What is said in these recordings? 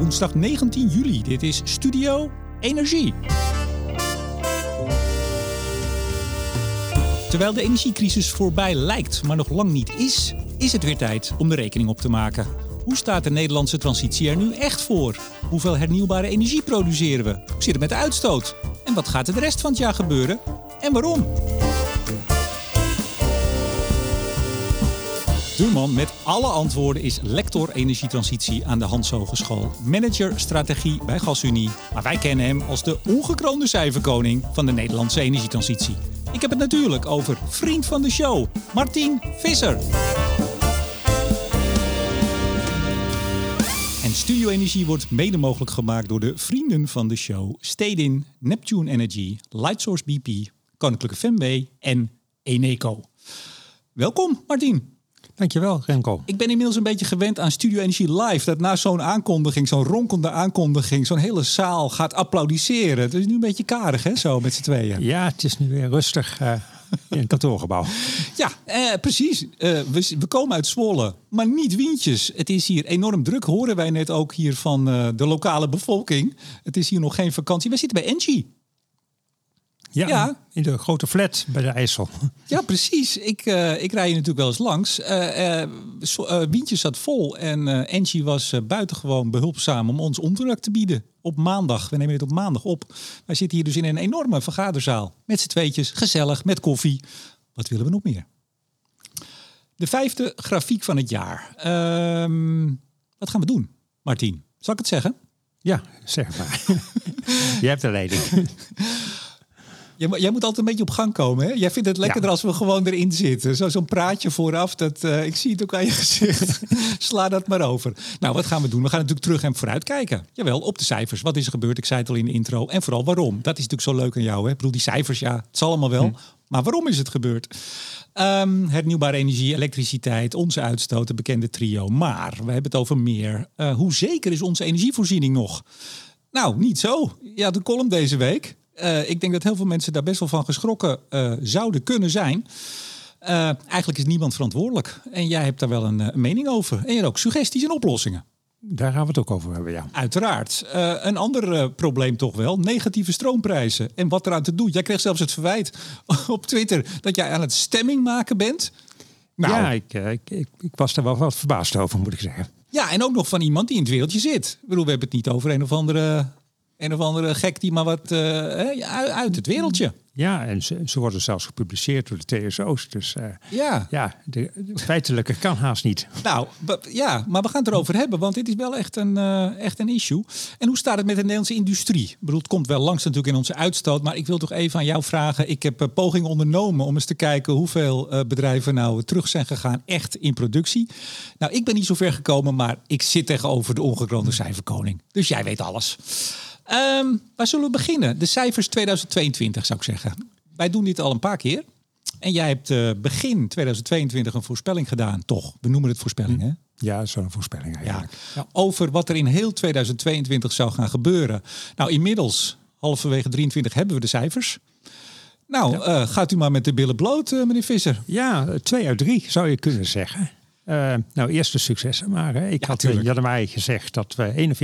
woensdag 19 juli. Dit is Studio Energie. Terwijl de energiecrisis voorbij lijkt, maar nog lang niet is, is het weer tijd om de rekening op te maken. Hoe staat de Nederlandse transitie er nu echt voor? Hoeveel hernieuwbare energie produceren we? Hoe zit het met de uitstoot? En wat gaat er de rest van het jaar gebeuren? En waarom? De man met alle antwoorden is lector energietransitie aan de Hans Hogeschool. Manager strategie bij GasUnie. Maar wij kennen hem als de ongekroonde cijferkoning van de Nederlandse energietransitie. Ik heb het natuurlijk over vriend van de show, Martien Visser. En Studio Energie wordt mede mogelijk gemaakt door de vrienden van de show Stedin, Neptune Energy, Lightsource BP, Koninklijke FMW en Eneco. Welkom, Martien. Dankjewel, Remco. Ik ben inmiddels een beetje gewend aan Studio Energie Live. Dat na zo'n aankondiging, zo'n ronkende aankondiging, zo'n hele zaal gaat applaudisseren. Het is nu een beetje karig, hè, zo met z'n tweeën. Ja, het is nu weer rustig uh, in het kantoorgebouw. ja, eh, precies. Uh, we, we, komen uit Zwolle, maar niet Wientjes. Het is hier enorm druk, horen wij net ook hier van uh, de lokale bevolking. Het is hier nog geen vakantie. We zitten bij Engie. Ja, ja, in de grote flat bij de IJssel. Ja, precies. Ik, uh, ik rij hier natuurlijk wel eens langs. Uh, uh, Wientje zat vol en uh, Angie was buitengewoon behulpzaam om ons onderdak te bieden. Op maandag. We nemen dit op maandag op. Wij zitten hier dus in een enorme vergaderzaal. Met z'n tweetjes, gezellig, met koffie. Wat willen we nog meer? De vijfde grafiek van het jaar. Ehm, wat gaan we doen, Martien? Zal ik het zeggen? Ja, zeg maar. Je hebt de leiding. Jij, jij, moet altijd een beetje op gang komen. Hè? Jij vindt het lekkerder ja. als we gewoon erin zitten. Zo, zo'n praatje vooraf. Dat, uh, ik zie het ook aan je gezicht. Sla dat maar over. Nou, wat gaan we doen? We gaan natuurlijk terug en vooruit kijken. Jawel, op de cijfers. Wat is er gebeurd? Ik zei het al in de intro. En vooral waarom. Dat is natuurlijk zo leuk aan jou. Hè? Ik bedoel, die cijfers, ja, het zal allemaal wel. Hm. Maar waarom is het gebeurd? Um, hernieuwbare energie, elektriciteit, onze uitstoot, de bekende trio. Maar we hebben het over meer. Uh, hoe zeker is onze energievoorziening nog? Nou, niet zo. Ja, de column deze week. Uh, ik denk dat heel veel mensen daar best wel van geschrokken uh, zouden kunnen zijn. Uh, eigenlijk is niemand verantwoordelijk. En jij hebt daar wel een, een, mening over. En je hebt ook suggesties en oplossingen. Daar gaan we het ook over hebben, ja. Uiteraard. een ander probleem toch wel. Negatieve stroomprijzen. En wat eraan te doen. Jij kreeg zelfs het verwijt op Twitter dat jij aan het stemming maken bent. Nou, ja, ik, ik, ik, ik was er wel wat verbaasd over, moet ik zeggen. Ja, en ook nog van iemand die in het wereldje zit. Ik bedoel, we hebben het niet over een of andere een of andere gek die maar wat uh, uit het wereldje. Ja, en ze, ze, worden zelfs gepubliceerd door de TSO's. Dus uh, ja, ja de, de feitelijke kan haast niet. Nou, ja, maar we gaan het erover hebben, want dit is wel echt een, uh, echt een issue. En hoe staat het met de Nederlandse industrie? Ik bedoel, het komt wel langs natuurlijk in onze uitstoot, maar ik wil toch even aan jou vragen. Ik heb uh, pogingen ondernomen om eens te kijken hoeveel bedrijven nou terug zijn gegaan echt in productie. Nou, ik ben niet zo ver gekomen, maar ik zit tegenover de ongekroonde cijferkoning. Dus jij weet alles. Um, waar zullen we beginnen? De cijfers 2022 zou ik zeggen. Wij doen dit al een paar keer. En jij hebt uh, begin 2022 een voorspelling gedaan, toch? We noemen het voorspelling, hè? Ja, zo'n voorspelling eigenlijk. Ja. Over wat er in heel 2022 zou gaan gebeuren. Nou, inmiddels, halverwege 23, hebben we de cijfers. Nou, ja. uh, gaat u maar met de billen bloot, uh, meneer Visser. Ja, twee uit drie zou je kunnen zeggen. Uh, nou, eerste successen maar. Hè. Ik ja, had tuurlijk. in januari gezegd dat we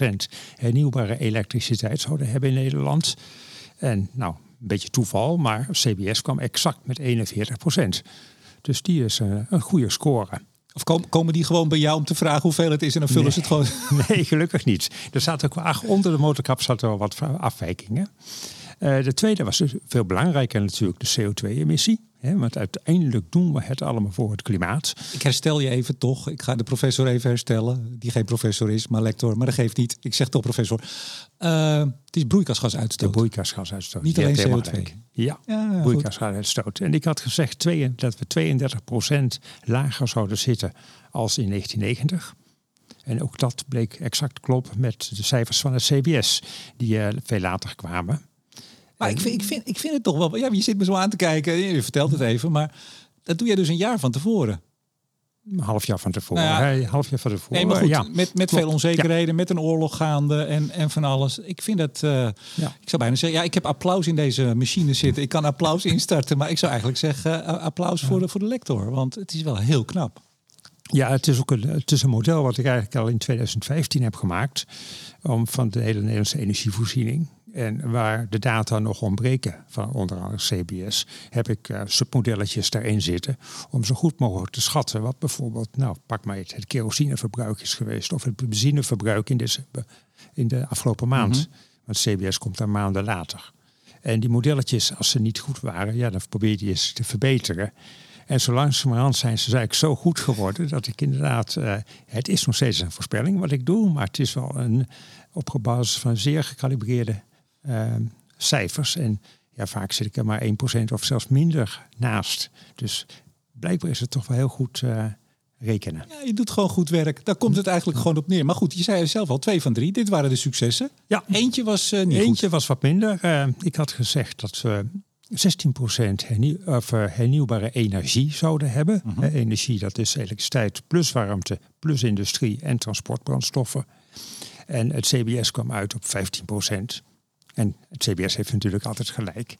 41% hernieuwbare elektriciteit zouden hebben in Nederland. En nou, een beetje toeval, maar CBS kwam exact met 41%. Dus die is uh, een goede score. Of komen die gewoon bij jou om te vragen hoeveel het is en dan vullen nee. ze het gewoon? Nee, gelukkig niet. Er zat ook ach, onder de motorkap zat er wat afwijkingen. Uh, de tweede was dus veel belangrijker natuurlijk de CO2-emissie. Hè, want uiteindelijk doen we het allemaal voor het klimaat. Ik herstel je even toch. Ik ga de professor even herstellen. Die geen professor is, maar lector. Maar dat geeft niet. Ik zeg toch professor. Uh, het is broeikasgasuitstoot. De broeikasgasuitstoot. Niet alleen CO2. Ja, ja broeikasgasuitstoot. En ik had gezegd twee, dat we 32% lager zouden zitten als in 1990. En ook dat bleek exact kloppen met de cijfers van het CBS, die uh, veel later kwamen. Maar ik vind, ik, vind, ik vind het toch wel... Ja, je zit me zo aan te kijken. Je vertelt het even. Maar dat doe jij dus een jaar van tevoren. Een half jaar van tevoren. Nou ja, half jaar van tevoren. Nee, maar goed, ja. met, met veel onzekerheden, ja. met een oorlog gaande en, en van alles. Ik vind het... Uh, ja. Ik zou bijna zeggen, ja, ik heb applaus in deze machine zitten. Ik kan applaus instarten. Maar ik zou eigenlijk zeggen, uh, applaus voor, de, voor de lector. Want het is wel heel knap. Ja, het is ook een, het is een model wat ik eigenlijk al in 2015 heb gemaakt. Om van de hele Nederlandse energievoorziening. En waar de data nog ontbreken, van onder andere CBS, heb ik uh, submodelletjes daarin zitten. Om zo goed mogelijk te schatten wat bijvoorbeeld, nou pak maar het, het kerosineverbruik is geweest. Of het benzineverbruik in de, in de afgelopen maand. Mhm. Want CBS komt daar maanden later. En die modelletjes, als ze niet goed waren, ja, dan probeer je eens te verbeteren. En zo langzamerhand zijn ze eigenlijk zo goed geworden dat ik inderdaad, uh, het is nog steeds een voorspelling wat ik doe, maar het is wel een op basis van zeer gecalibreerde uh, cijfers. En ja, vaak zit ik er maar 1% of zelfs minder naast. Dus blijkbaar is het toch wel heel goed uh, rekenen. Ja, je doet gewoon goed werk. Daar komt het eigenlijk gewoon op neer. Maar goed, je zei zelf al, twee van drie. Dit waren de successen. Ja. Eentje was uh, niet Eentje was wat minder. ik had gezegd dat we 16% hernieuw, of, uh, hernieuwbare energie zouden hebben. Mhm. energie, dat is elektriciteit plus warmte, plus industrie en transportbrandstoffen. En het CBS kwam uit op 15%. En het CBS heeft natuurlijk altijd gelijk.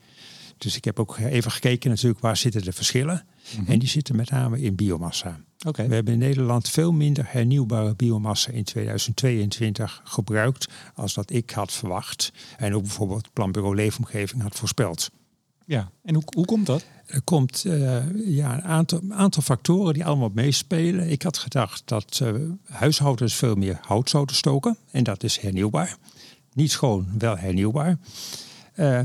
Dus ik heb ook even gekeken natuurlijk waar zitten de verschillen. Mm En die zitten met name in biomassa. Okay. We hebben in Nederland veel minder hernieuwbare biomassa in 2022 gebruikt als dat ik had verwacht. En ook bijvoorbeeld Planbureau Leefomgeving had voorspeld. Ja, en hoe, hoe komt dat? Er komt uh, ja, een aantal, aantal factoren die allemaal meespelen. Ik had gedacht dat uh, huishoudens veel meer hout zouden stoken. En dat is hernieuwbaar. Niet schoon, wel hernieuwbaar. Uh,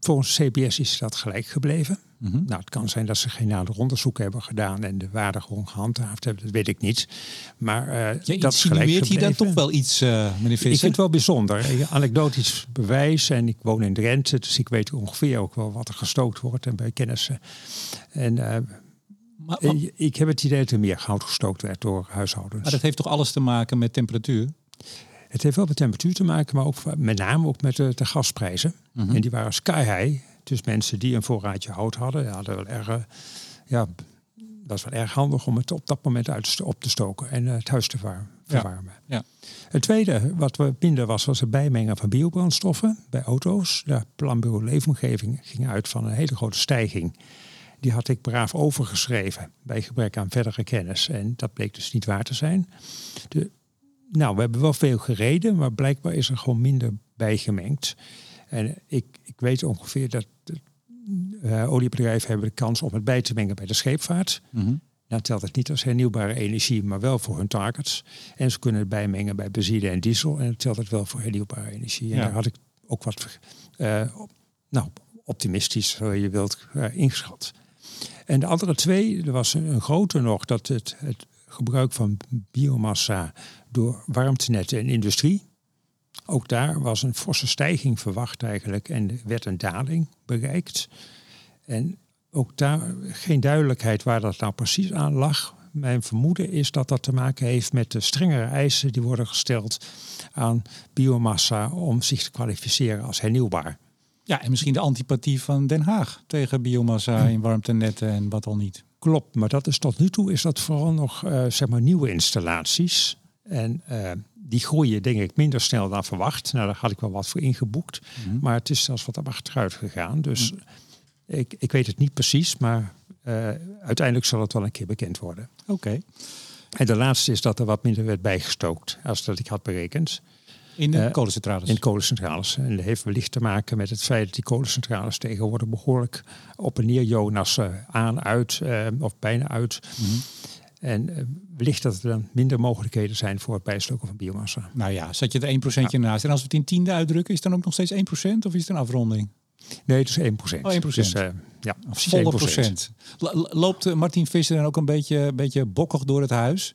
volgens CBS is dat gelijk gebleven. Mhm. Nou, het kan zijn dat ze geen nader onderzoek hebben gedaan en de waarde gewoon gehandhaafd hebben. Dat weet ik niet. Maar uh, ja, dat insinueert hij dan toch wel iets, uh, meneer Visser? Ik vind het wel bijzonder. Anekdotisch bewijs en ik woon in Drenthe, dus ik weet ongeveer ook wel wat er gestookt wordt en bij kennissen. En uh, maar, ik heb het idee dat er meer goud gestookt werd door huishoudens. Maar dat heeft toch alles te maken met temperatuur? Het heeft wel met temperatuur te maken, maar ook met name ook met de, de gasprijzen. Mhm. En die waren sky high. Dus mensen die een voorraadje hout hadden, hadden wel erg, eh, ja, dat is wel erg handig om het op dat moment uit op te stoken en eh, het huis te verwarmen. Ja. Het tweede wat we minder was, was het bijmengen van biobrandstoffen bij auto's. De planbureau Leefomgeving ging uit van een hele grote stijging. Die had ik braaf overgeschreven bij gebrek aan verdere kennis. En dat bleek dus niet waar te zijn. De, nou, we hebben wel veel gereden, maar blijkbaar is er gewoon minder bijgemengd. En ik, ik weet ongeveer dat uh, oliebedrijven hebben de kans om het bij te mengen bij de scheepvaart. Mm Dan telt het niet als hernieuwbare energie, maar wel voor hun targets. En ze kunnen het bijmengen bij benzine en diesel. En dan telt het wel voor hernieuwbare energie. En daar had ik ook wat uh, nou, optimistisch, zo je wilt, uh, ingeschat. En de andere twee, er was een, grote nog, dat het, het gebruik van biomassa door warmtenetten en industrie. Ook daar was een forse stijging verwacht eigenlijk en er werd een daling bereikt. En ook daar geen duidelijkheid waar dat nou precies aan lag. Mijn vermoeden is dat dat te maken heeft met de strengere eisen die worden gesteld aan biomassa om zich te kwalificeren als hernieuwbaar. Ja, en misschien de antipathie van Den Haag tegen biomassa in warmtenetten en wat al niet. Klopt, maar dat is tot nu toe is dat vooral nog uh, zeg maar nieuwe installaties. En uh, die groeien denk ik minder snel dan verwacht. Nou, daar had ik wel wat voor ingeboekt. Mhm. Maar het is zelfs wat achteruit gegaan. Dus ik, ik weet het niet precies, maar uh, uiteindelijk zal het wel een keer bekend worden. Oké. En de laatste is dat er wat minder werd bijgestookt als dat ik had berekend. In de uh, kolencentrales? In de kolencentrales. En dat heeft wellicht te maken met het feit dat die kolencentrales tegenwoordig behoorlijk op en neer jonassen aan, uit uh, of bijna uit. Mm en uh, wellicht dat er dan minder mogelijkheden zijn voor het bijstoken van biomassa. Nou ja, zet je er 1% ja. naast. En als we het in tiende uitdrukken, is het dan ook nog steeds 1% of is het een afronding? Nee, het is 1%. Oh, 1%. Dus, uh, ja, volle procent. Loopt Martin Visser dan ook een beetje, beetje bokkig door het huis?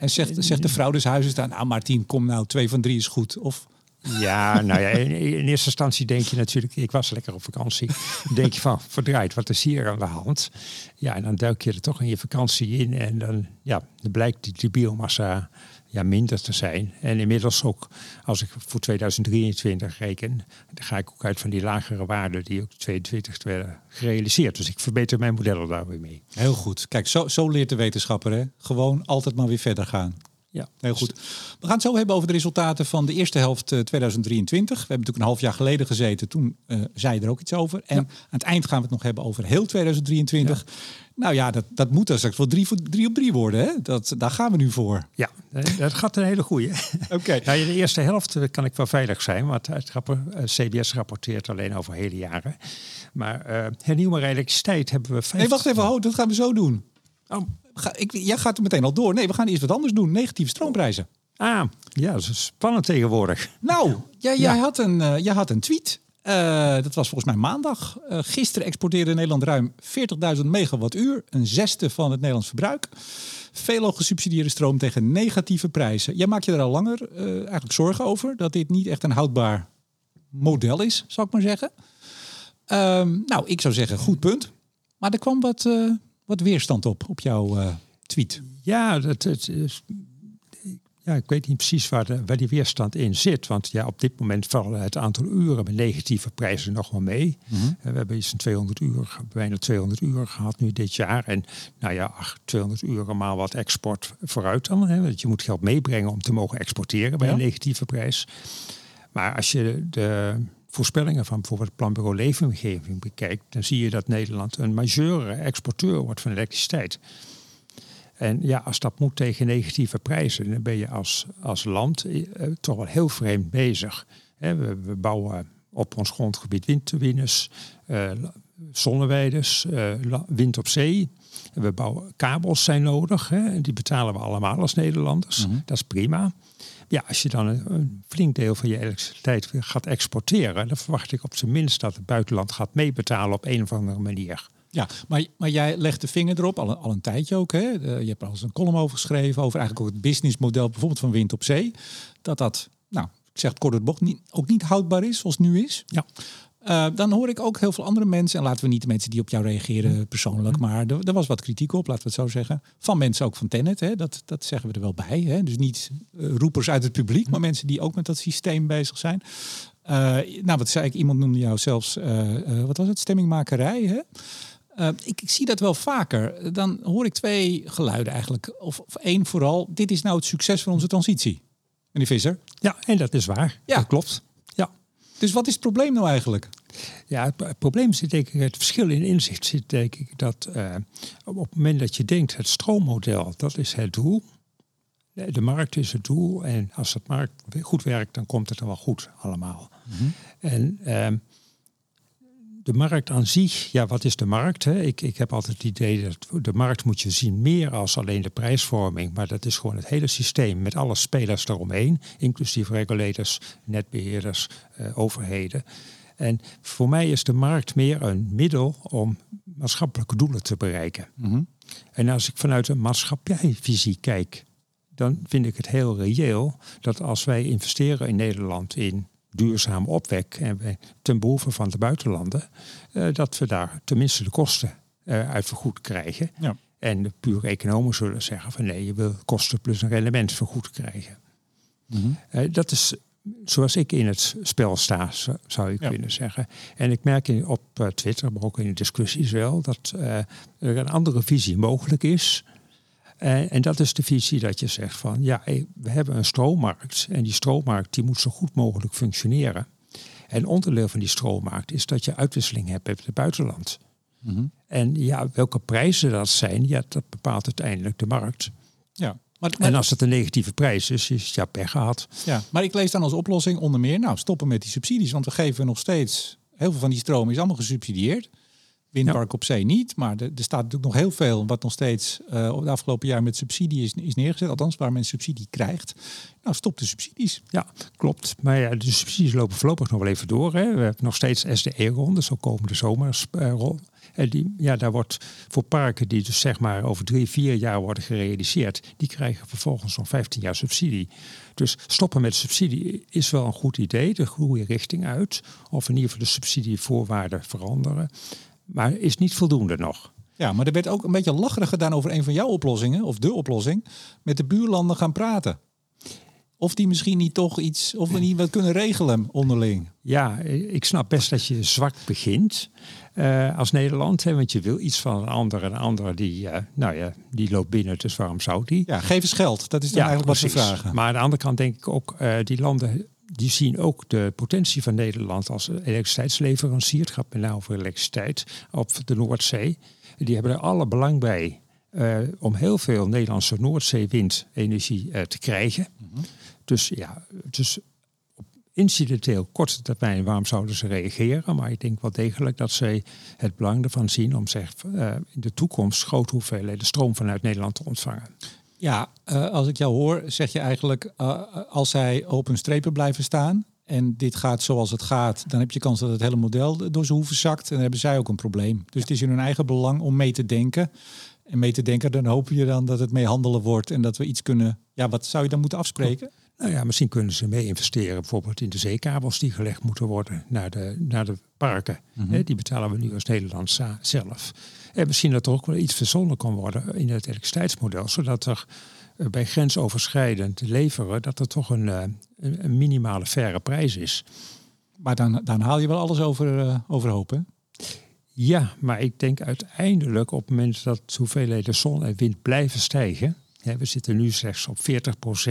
En zegt, zegt de vrouw des huizes dan, nou Martin, kom nou, twee van drie is goed. Of ja, nou ja, in, in, eerste instantie denk je natuurlijk, ik was lekker op vakantie. denk je van, verdraaid, wat is hier aan de hand? Ja, en dan duik je er toch in je vakantie in en dan, ja, dan blijkt die, die biomassa ja, minder te zijn. En inmiddels ook, als ik voor 2023 reken, dan ga ik ook uit van die lagere waarden die ook 2022 werden gerealiseerd. Dus ik verbeter mijn modellen daar weer mee. Heel goed. Kijk, zo, zo leert de wetenschapper, hè? Gewoon altijd maar weer verder gaan. Ja, heel goed. We gaan het zo hebben over de resultaten van de eerste helft 2023. We hebben natuurlijk een half jaar geleden gezeten. Toen uh, zei je er ook iets over. En aan het eind gaan we het nog hebben over heel 2023. Nou ja, dat, dat moet dan straks wel drie, drie op drie worden. Hè? Dat, daar gaan we nu voor. Ja, dat gaat een hele goede. Oké. Ja, de eerste helft eh, kan ik wel veilig zijn, want het CBS rapporteert alleen over hele jaren. Maar uh, hernieuwbare elektriciteit hebben we... 50... Nee, wacht even, ho, dat gaan we zo doen. Oh. Ga, ik, jij gaat er meteen al door. Nee, we gaan eerst wat anders doen. Negatieve stroomprijzen. Ah, ja, dat is spannend tegenwoordig. Nou, jij, jij, Had, een, uh, jij had een tweet. Uh, dat was volgens mij maandag. Uh, gisteren exporteerde Nederland ruim 40.000 megawattuur. Een zesde van het Nederlands verbruik. Veelal gesubsidieerde stroom tegen negatieve prijzen. Jij maakt je er al langer eigenlijk zorgen over. Dat dit niet echt een houdbaar model is, zou ik maar zeggen. Ehm, nou, ik zou zeggen, goed punt. Maar er kwam wat, wat weerstand op, op jouw uh, tweet. Ja, dat, het is, ja, ik weet niet precies waar, de, waar die weerstand in zit. Want ja, op dit moment vallen het aantal uren met negatieve prijzen nog wel mee. Mhm. Eh, we hebben iets een 200 uur, bijna 200 uur gehad nu dit jaar. En nou ja, 200 uur maar wat export vooruit dan. Hè, want je moet geld meebrengen om te mogen exporteren bij een negatieve prijs. Maar als je de voorspellingen van bijvoorbeeld het Planbureau Leefomgeving bekijkt, dan zie je dat Nederland een majeure exporteur wordt van elektriciteit. En ja, als dat moet tegen negatieve prijzen, dan ben je als, als land eh, toch wel heel vreemd bezig. we, we, bouwen op ons grondgebied windturbines, uh, zonneweiders, uh, wind op zee. We bouwen kabels zijn nodig. Hè, die betalen we allemaal als Nederlanders. Mhm. Dat is prima. Ja, als je dan een, flink deel van je elektriciteit gaat exporteren, dan verwacht ik op zijn minst dat het buitenland gaat meebetalen op een of andere manier. Ja, maar, maar jij legt de vinger erop, al, al een tijdje ook. Hè? je hebt er al eens een column over geschreven, over eigenlijk ook het businessmodel bijvoorbeeld van wind op zee. Dat dat, nou, ik zeg het kort het bocht, niet, ook niet houdbaar is zoals het nu is. Ja. Uh, dan hoor ik ook heel veel andere mensen, en laten we niet de mensen die op jou reageren persoonlijk, mm. maar er, er, was wat kritiek op, laten we het zo zeggen. Van mensen ook van Tenet, hè? Dat, dat zeggen we er wel bij. Hè? Dus niet uh, roepers uit het publiek, maar mensen die ook met dat systeem bezig zijn. Uh, nou, wat zei ik? Iemand noemde jou zelfs, wat was het, stemmingmakerij. Hè? Ik, ik, zie dat wel vaker. Dan hoor ik twee geluiden eigenlijk. Of, of één vooral, dit is nou het succes van onze transitie. Meneer Visser? Ja, en dat is waar. Ja. Dat klopt. Dus wat is het probleem nou eigenlijk? Ja, het, probleem zit denk ik, het verschil in inzicht zit denk ik dat uh, op het moment dat je denkt het stroommodel, dat is het doel. De markt is het doel en als het markt goed werkt, dan komt het er wel goed allemaal. Mhm. En uh, de markt aan zich, ja, wat is de markt? Hè? Ik, ik heb altijd het idee dat de markt moet je zien meer als alleen de prijsvorming, maar dat is gewoon het hele systeem met alle spelers eromheen, inclusief regulators, netbeheerders, uh, overheden. En voor mij is de markt meer een middel om maatschappelijke doelen te bereiken. Mhm. En als ik vanuit een maatschappijvisie kijk, dan vind ik het heel reëel dat als wij investeren in Nederland in duurzaam opwek en we, ten behoeve van de buitenlanden, uh, dat we daar tenminste de kosten uh, uit vergoed krijgen. Ja. En de pure economen zullen zeggen van nee, je wil kosten plus een rendement vergoed krijgen. Mm -hmm. dat is zoals ik in het spel sta, zou je kunnen zeggen. En ik merk in, op Twitter, maar ook in de discussies wel, dat er een andere visie mogelijk is. En, en, dat is de visie dat je zegt van ja, we hebben een stroommarkt en die stroommarkt die moet zo goed mogelijk functioneren. En onderdeel van die stroommarkt is dat je uitwisseling hebt met het buitenland. Mhm. En ja, welke prijzen dat zijn, ja, dat bepaalt uiteindelijk de markt. Ja. Maar, en als het een negatieve prijs is, is het ja pech gehad. Ja, maar ik lees dan als oplossing onder meer, nou stoppen met die subsidies, want we geven nog steeds, heel veel van die stroom is allemaal gesubsidieerd. Windpark op zee niet, maar er, er, staat natuurlijk nog heel veel wat nog steeds uh, de afgelopen jaar met subsidie is, is neergezet. Althans, waar men subsidie krijgt. Nou, stop de subsidies. Ja, klopt. Maar ja, de subsidies lopen voorlopig nog wel even door. Hè. We hebben nog steeds SDE-ronde, zo komende zomer. Uh, en die, ja, daar wordt voor parken die dus zeg maar over drie, vier jaar worden gerealiseerd, die krijgen vervolgens nog 15 jaar subsidie. Dus stoppen met subsidie is wel een goed idee, de goede richting uit. Of in ieder geval de subsidievoorwaarden veranderen maar is niet voldoende nog. Ja, maar er werd ook een beetje lacherig gedaan over een van jouw oplossingen, of de oplossing, met de buurlanden gaan praten. Of die misschien niet toch iets, of we niet wat kunnen regelen onderling. Ja, ik snap best dat je zwak begint uh, als Nederland. Hè, want je wil iets van een ander. En een andere die, uh, nou ja, die loopt binnen, dus waarom zou die? Ja, geef eens geld. Dat is dan ja, eigenlijk wat we vragen. Maar aan de andere kant denk ik ook, uh, die landen die zien ook de potentie van Nederland als elektriciteitsleverancier. Het gaat met name over elektriciteit op de Noordzee. Die hebben er alle belang bij uh, om heel veel Nederlandse Noordzee-windenergie uh, te krijgen. Mm -hmm. Dus ja, dus op incidenteel korte termijn, waarom zouden ze reageren? Maar ik denk wel degelijk dat zij het belang ervan zien om zeg, uh, in de toekomst grote hoeveelheden stroom vanuit Nederland te ontvangen. Ja, als ik jou hoor, zeg je eigenlijk als zij open strepen blijven staan, en dit gaat zoals het gaat, dan heb je kans dat het hele model door zijn hoeven zakt. En dan hebben zij ook een probleem. Dus het is in hun eigen belang om mee te denken. En mee te denken, dan hoop je dan dat het mee handelen wordt en dat we iets kunnen. Ja, wat zou je dan moeten afspreken? Nou ja, misschien kunnen ze mee investeren, bijvoorbeeld in de zeekabels die gelegd moeten worden naar de, naar de parken. Mm die betalen we nu als Nederland zelf. En misschien dat er ook wel iets verzonnen kan worden in het elektriciteitsmodel, zodat er eh, bij grensoverschrijdend leveren, dat er toch een, eh, een, een minimale faire prijs is. Maar dan, dan haal je wel alles over, uh, overhoop, hè? Ja, maar ik denk uiteindelijk op het moment dat hoeveelheden zon en wind blijven stijgen, we zitten nu slechts op 40%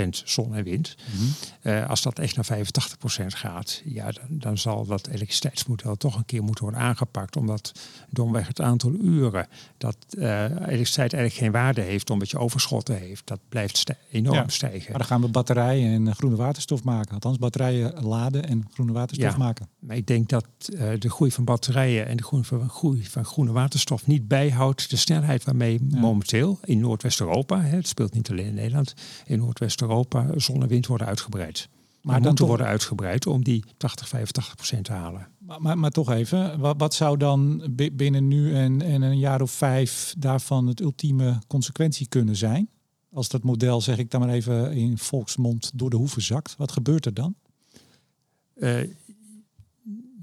zon en wind. Mhm. Eh, als dat echt naar 85% gaat, ja, dan, dan, zal dat elektriciteitsmodel toch een keer moeten worden aangepakt. Omdat domweg het aantal uren dat uh, elektriciteit eigenlijk geen waarde heeft omdat je overschotten heeft, dat blijft enorm stijgen. Maar dan gaan we batterijen en groene waterstof maken. Althans, batterijen laden en groene waterstof ja, maken. Maar ik denk dat uh, de groei van batterijen en de groei van, groei van groene waterstof niet bijhoudt de snelheid waarmee momenteel in Noordwest-Europa, het speelt niet alleen in Nederland, in Noordwest-Europa zon en wind worden uitgebreid. Maar moeten worden uitgebreid om die 80, 85 procent te halen. Maar, maar, maar toch even, wat, wat, zou dan binnen nu en, en een jaar of vijf daarvan het ultieme consequentie kunnen zijn? Als dat model, zeg ik dan maar even in volksmond, door de hoeven zakt, wat gebeurt er dan? Uh,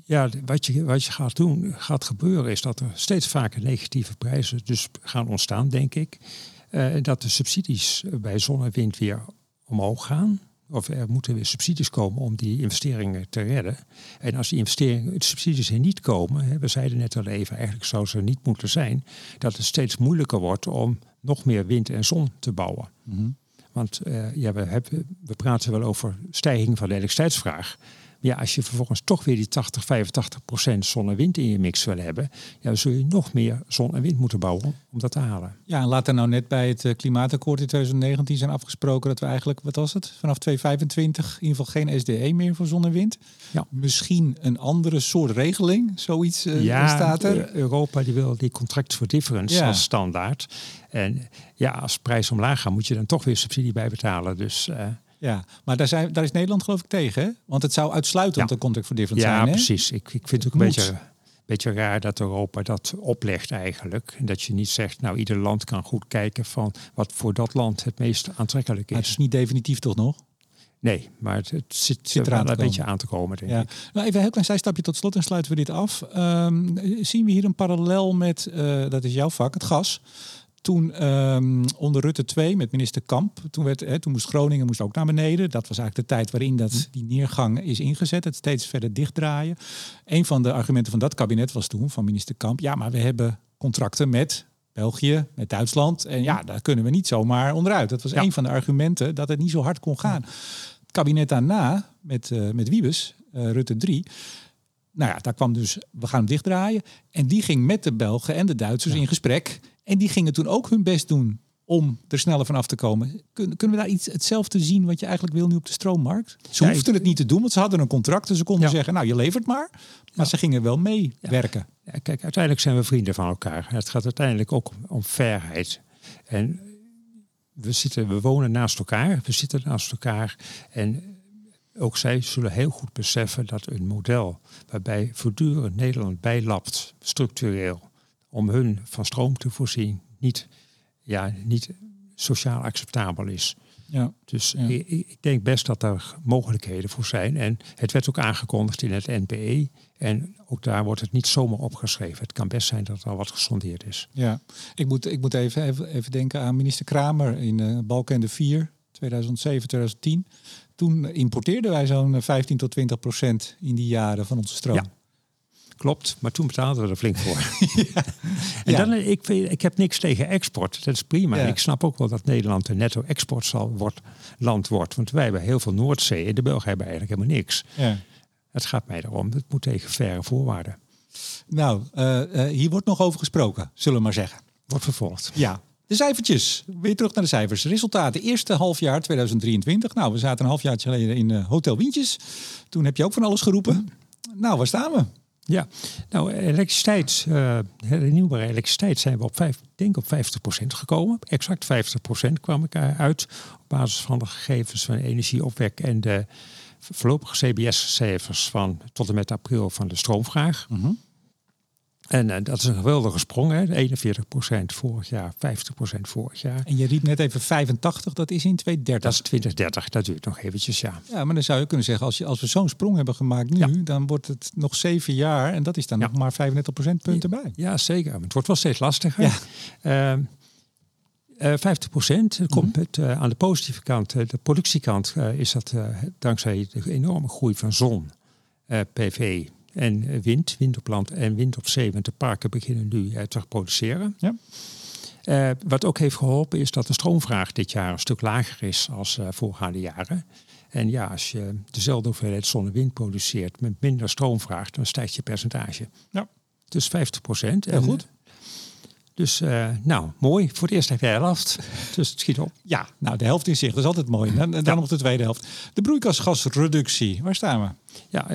ja, wat je, wat je gaat doen, gaat gebeuren, is dat er steeds vaker negatieve prijzen dus gaan ontstaan, denk ik. Uh, dat de subsidies bij zon en wind weer omhoog gaan. Of er moeten weer subsidies komen om die investeringen te redden. En als die investeringen, de subsidies er niet komen, hè, we zeiden net al even, eigenlijk zou ze niet moeten zijn, dat het steeds moeilijker wordt om nog meer wind en zon te bouwen. Mm -hmm. Want uh, ja, we, hebben, we praten wel over stijging van de elektriciteitsvraag. Ja, als je vervolgens toch weer die 80, 85 procent zon en wind in je mix wil hebben, ja, dan zul je nog meer zon en wind moeten bouwen om dat te halen. Ja, en laat er nou net bij het eh, klimaatakkoord in 2019 zijn afgesproken dat we eigenlijk, wat was het, vanaf 2025 in ieder geval geen SDE meer voor zon en wind. Ja. Misschien een andere soort regeling, zoiets uh, ja, staat er. Europa die wil die contract for difference ja. als standaard. En ja, als prijs omlaag gaat, moet je dan toch weer subsidie bij betalen. Dus uh, ja, maar daar, zijn, daar is Nederland geloof ik tegen, hè? Want het zou uitsluitend ja. een contract for difference ja, zijn, Ja, precies. Ik, ik vind het ook een beetje, beetje raar dat Europa dat oplegt eigenlijk. En dat je niet zegt, nou, ieder land kan goed kijken van wat voor dat land het meest aantrekkelijk is. Maar het is niet definitief toch nog? Nee, maar het, het zit, zit er een beetje aan te komen, denk ja. ik. Nou, even een heel klein zijstapje tot slot en sluiten we dit af. Um, zien we hier een parallel met, uh, dat is jouw vak, het gas toen um, onder Rutte 2 met minister Kamp, toen, werd, hè, toen moest Groningen moest ook naar beneden. Dat was eigenlijk de tijd waarin dat, hm. die neergang is ingezet, het steeds verder dichtdraaien. Een van de argumenten van dat kabinet was toen van minister Kamp, ja, maar we hebben contracten met België, met Duitsland. En ja, daar kunnen we niet zomaar onderuit. Dat was ja. een van de argumenten dat het niet zo hard kon gaan. Het kabinet daarna, met, uh, met Wiebes, uh, Rutte 3, nou ja, daar kwam dus, we gaan hem dichtdraaien. En die ging met de Belgen en de Duitsers ja. in gesprek. En die gingen toen ook hun best doen om er sneller vanaf te komen. Kun, kunnen we daar iets hetzelfde zien wat je eigenlijk wil nu op de stroommarkt? Ze ja, hoefden het niet te doen, want ze hadden een contract. Dus ze konden ja. zeggen, nou je levert maar. Maar ja. ze gingen wel meewerken. kijk, uiteindelijk zijn we vrienden van elkaar. Het gaat uiteindelijk ook om, om fairheid. En we, zitten, we wonen naast elkaar, we zitten naast elkaar. En ook zij zullen heel goed beseffen dat een model waarbij voortdurend Nederland bijlapt, structureel, om hun van stroom te voorzien, niet, ja, niet sociaal acceptabel is. Ja, dus ja. Ik, ik, denk best dat er mogelijkheden voor zijn. En het werd ook aangekondigd in het NPE. En ook daar wordt het niet zomaar opgeschreven. Het kan best zijn dat er al wat gesondeerd is. Ja, ik moet, ik moet even, even, even denken aan minister Kramer in uh, Balkende 4, 2007, 2010 Toen importeerden wij zo'n 15 tot 20 procent in die jaren van onze stroom. Ja. Klopt, maar toen betaalden we er flink voor. ja. En dan, ik, ik heb niks tegen export, dat is prima. Ik snap ook wel dat Nederland een netto-export wordt, land wordt. Want wij hebben heel veel Noordzee en de Belgen hebben eigenlijk helemaal niks. Ja. Het gaat mij erom, het moet tegen faire voorwaarden. Nou, uh, hier wordt nog over gesproken, zullen we maar zeggen. Wordt vervolgd. Ja, de cijfertjes. Weer terug naar de cijfers. Resultaten. Eerste halfjaar 2023. Nou, we zaten een halfjaartje geleden in uh, Hotel Wientjes. Toen heb je ook van alles geroepen. Nou, waar staan we? Ja, nou, elektriciteit, uh, hernieuwbare elektriciteit zijn we op, vijf, denk op 50% gekomen. Exact 50% kwam ik uit op basis van de gegevens van energieopwek en de voorlopige CBS-cijfers van tot en met april van de stroomvraag. Mm en uh, dat is een geweldige sprong, hè? 41% vorig jaar, 50% vorig jaar. En je riep net even 85, dat is in 2030. Dat is 2030, dat duurt nog eventjes, ja. Ja, maar dan zou je kunnen zeggen, als, je, als we zo'n sprong hebben gemaakt nu, dan wordt het nog zeven jaar en dat is dan nog maar 35 procentpunten bij. Ja, zeker. Het wordt wel steeds lastiger. Ja. Uh, uh, 50 procent komt het, uh, aan de positieve kant, uh, de productiekant, is dat dankzij de enorme groei van zon, PV, en wind, wind op land en wind op zee. Want de parken beginnen nu uh, te produceren. Ja. Uh, wat ook heeft geholpen is dat de stroomvraag dit jaar een stuk lager is als uh, voorgaande jaren. En ja, als je dezelfde hoeveelheid zon en wind produceert met minder stroomvraag, dan stijgt je percentage. Ja. Dus 50 procent. Heel goed. Dus uh, nou, mooi. Voor het eerst heb jij de helft. Dus het schiet op. Ja, nou de helft in zich. Dat is altijd mooi. En dan, dan nog de tweede helft. De broeikasgasreductie. Waar staan we? Ja,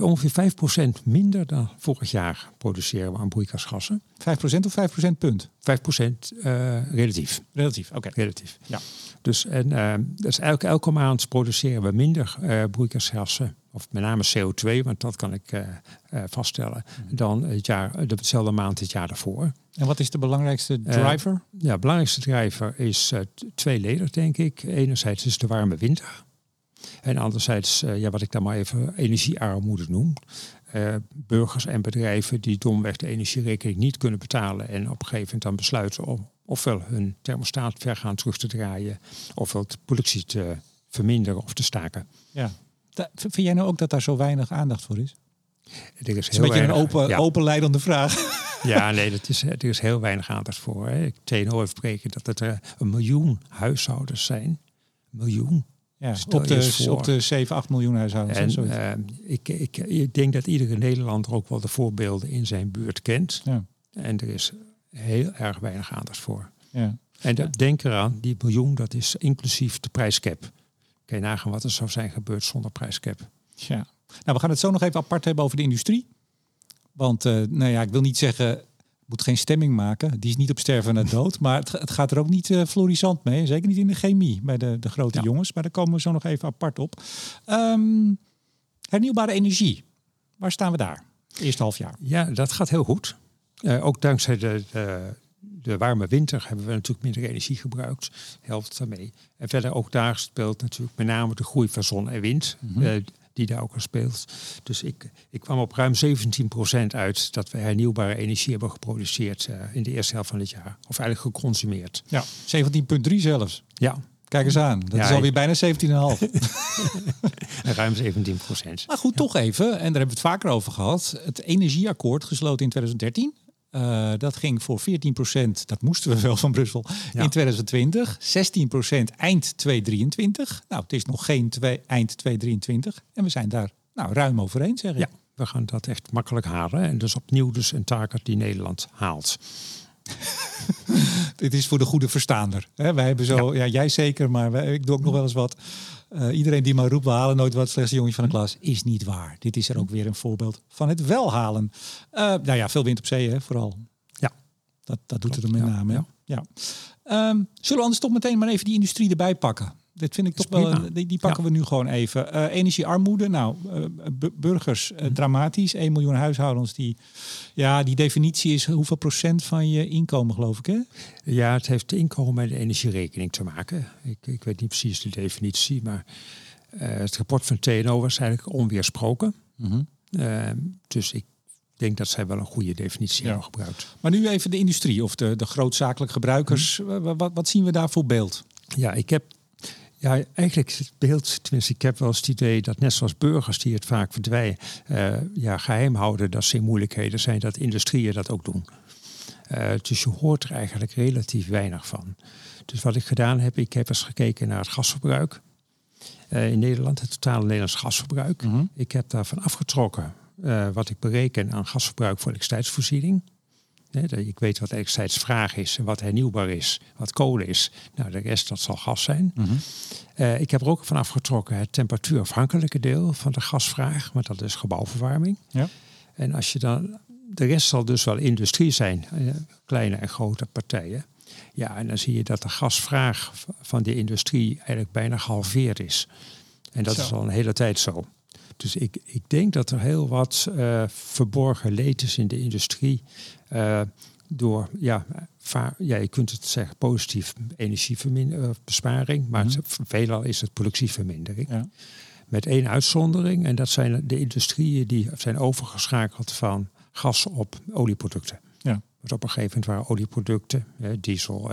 ongeveer 5% minder dan vorig jaar produceren we aan broeikasgassen. 5% of 5% punt? 5% uh, relatief. Relatief, oké. Relatief. Ja. Dus, en, uh, dus elke, elke maand produceren we minder uh, broeikasgassen, of met name CO2, want dat kan ik vaststellen, mm. dan het jaar, dezelfde maand het jaar daarvoor. En wat is de belangrijkste driver? ja, de belangrijkste driver is tweeledig, denk ik. Enerzijds is de warme winter. En anderzijds, uh, ja, wat ik dan maar even energiearmoede noem. Uh, burgers en bedrijven die domweg de energierekening niet kunnen betalen en op een gegeven moment dan besluiten om ofwel hun thermostaat vergaan terug te draaien, ofwel de productie te verminderen of te staken. Ja. vind jij nou ook dat daar zo weinig aandacht voor is? Er is, heel een beetje een open, ja. openleidende vraag. Ja, nee, dat is, er is heel weinig aandacht voor. Hè. TNO heeft berekend dat het er een miljoen huishoudens zijn. Een miljoen. Ja, op, de, op de 7, 8 miljoen huishoudens. En, uh, ik, ik, ik denk dat iedere Nederlander ook wel de voorbeelden in zijn buurt kent. Ja. En er is heel erg weinig aandacht voor. Ja. En ja. denk eraan, die miljoen, dat is inclusief de prijscap. Kun je nagaan wat er zou zijn gebeurd zonder prijscap. Ja. Nou, we gaan het zo nog even apart hebben over de industrie. Want, uh, nou ja, ik wil niet zeggen moet geen stemming maken. Die is niet op sterven naar dood. Maar het, het, gaat er ook niet uh, florissant mee. Zeker niet in de chemie bij de, de grote jongens. Maar daar komen we zo nog even apart op. Um, hernieuwbare energie. Waar staan we daar? Eerste half jaar. Ja, dat gaat heel goed. Uh, ook dankzij de, de, de, warme winter hebben we natuurlijk minder energie gebruikt. Helpt daarmee. En verder ook daar speelt natuurlijk met name de groei van zon en wind. Mm -hmm die daar ook al speelt. Dus ik, ik kwam op ruim 17% uit dat we hernieuwbare energie hebben geproduceerd uh, in de eerste helft van het jaar. Of eigenlijk geconsumeerd. Ja, 17,3 zelfs. Ja. Kijk eens aan, dat ja, is alweer bijna 17,5. ruim 17 procent. Maar goed, ja. toch even, en daar hebben we het vaker over gehad. Het energieakkoord gesloten in 2013 uh, dat ging voor 14% dat moesten we wel van Brussel, ja. in 2020. 16% eind 2023. Nou, het is nog geen twee, eind 2023. En we zijn daar nou, ruim overeen, zeg ik. Ja, we gaan dat echt makkelijk halen. En dus opnieuw dus een taak die Nederland haalt. Dit is voor de goede verstaander. Wij hebben zo, ja. ja jij zeker, maar wij, ik doe ook nog wel eens wat. Uh, iedereen die maar roept, we halen nooit wat slechts jongetje van de klas, is niet waar. Dit is er ook weer een voorbeeld van het wel halen. Uh, nou ja, veel wind op zee, hè, vooral. Ja. Dat, dat doet het er met name. Ja. ja. Um, zullen we anders toch meteen maar even die industrie erbij pakken? Dit vind ik toch wel, die, die pakken we nu gewoon even. Uh, energiearmoede, nou, uh, burgers, uh, dramatisch. 1 miljoen huishoudens die, ja, die definitie is hoeveel procent van je inkomen, geloof ik, hè? Ja, het heeft inkomen met de energierekening te maken. Ik, ik weet niet precies de definitie, maar het rapport van TNO was eigenlijk onweersproken. Mm -hmm. dus ik denk dat zij wel een goede definitie ja. hebben gebruikt. Maar nu even de industrie of de, de grootzakelijke gebruikers. Mm. Wat, wat zien we daar voor beeld? Ja, ik heb Ja, eigenlijk het beeld, tenminste ik heb wel eens het idee dat net zoals burgers die het vaak verdwijnen, uh, ja, geheim houden dat ze in moeilijkheden zijn, dat industrieën dat ook doen. Uh, dus je hoort er eigenlijk relatief weinig van. Dus wat ik gedaan heb, ik heb eens gekeken naar het gasverbruik. Uh, in Nederland, het totale Nederlands gasverbruik. Mm -hmm. Ik heb daarvan afgetrokken wat ik bereken aan gasverbruik voor elektriciteitsvoorziening. Ik weet wat elektriciteitsvraag is en wat hernieuwbaar is, wat kolen is. Nou, de rest dat zal gas zijn. Mm -hmm. uh, ik heb er ook van afgetrokken het temperatuurafhankelijke deel van de gasvraag, maar dat is gebouwverwarming. Ja. En als je dan, de rest zal dus wel industrie zijn, uh, kleine en grote partijen. Ja, en dan zie je dat de gasvraag van de industrie eigenlijk bijna gehalveerd is. En dat zo. is al een hele tijd zo. Dus ik, ik denk dat er heel wat uh, verborgen leed is in de industrie. Uh, door, ja, ja, je kunt het zeggen positief energiebesparing, maar mm -hmm. veelal is het productievermindering. Ja. Met één uitzondering, en dat zijn de industrieën die zijn overgeschakeld van gas op olieproducten. Ja. Want op een gegeven moment waren olieproducten, diesel,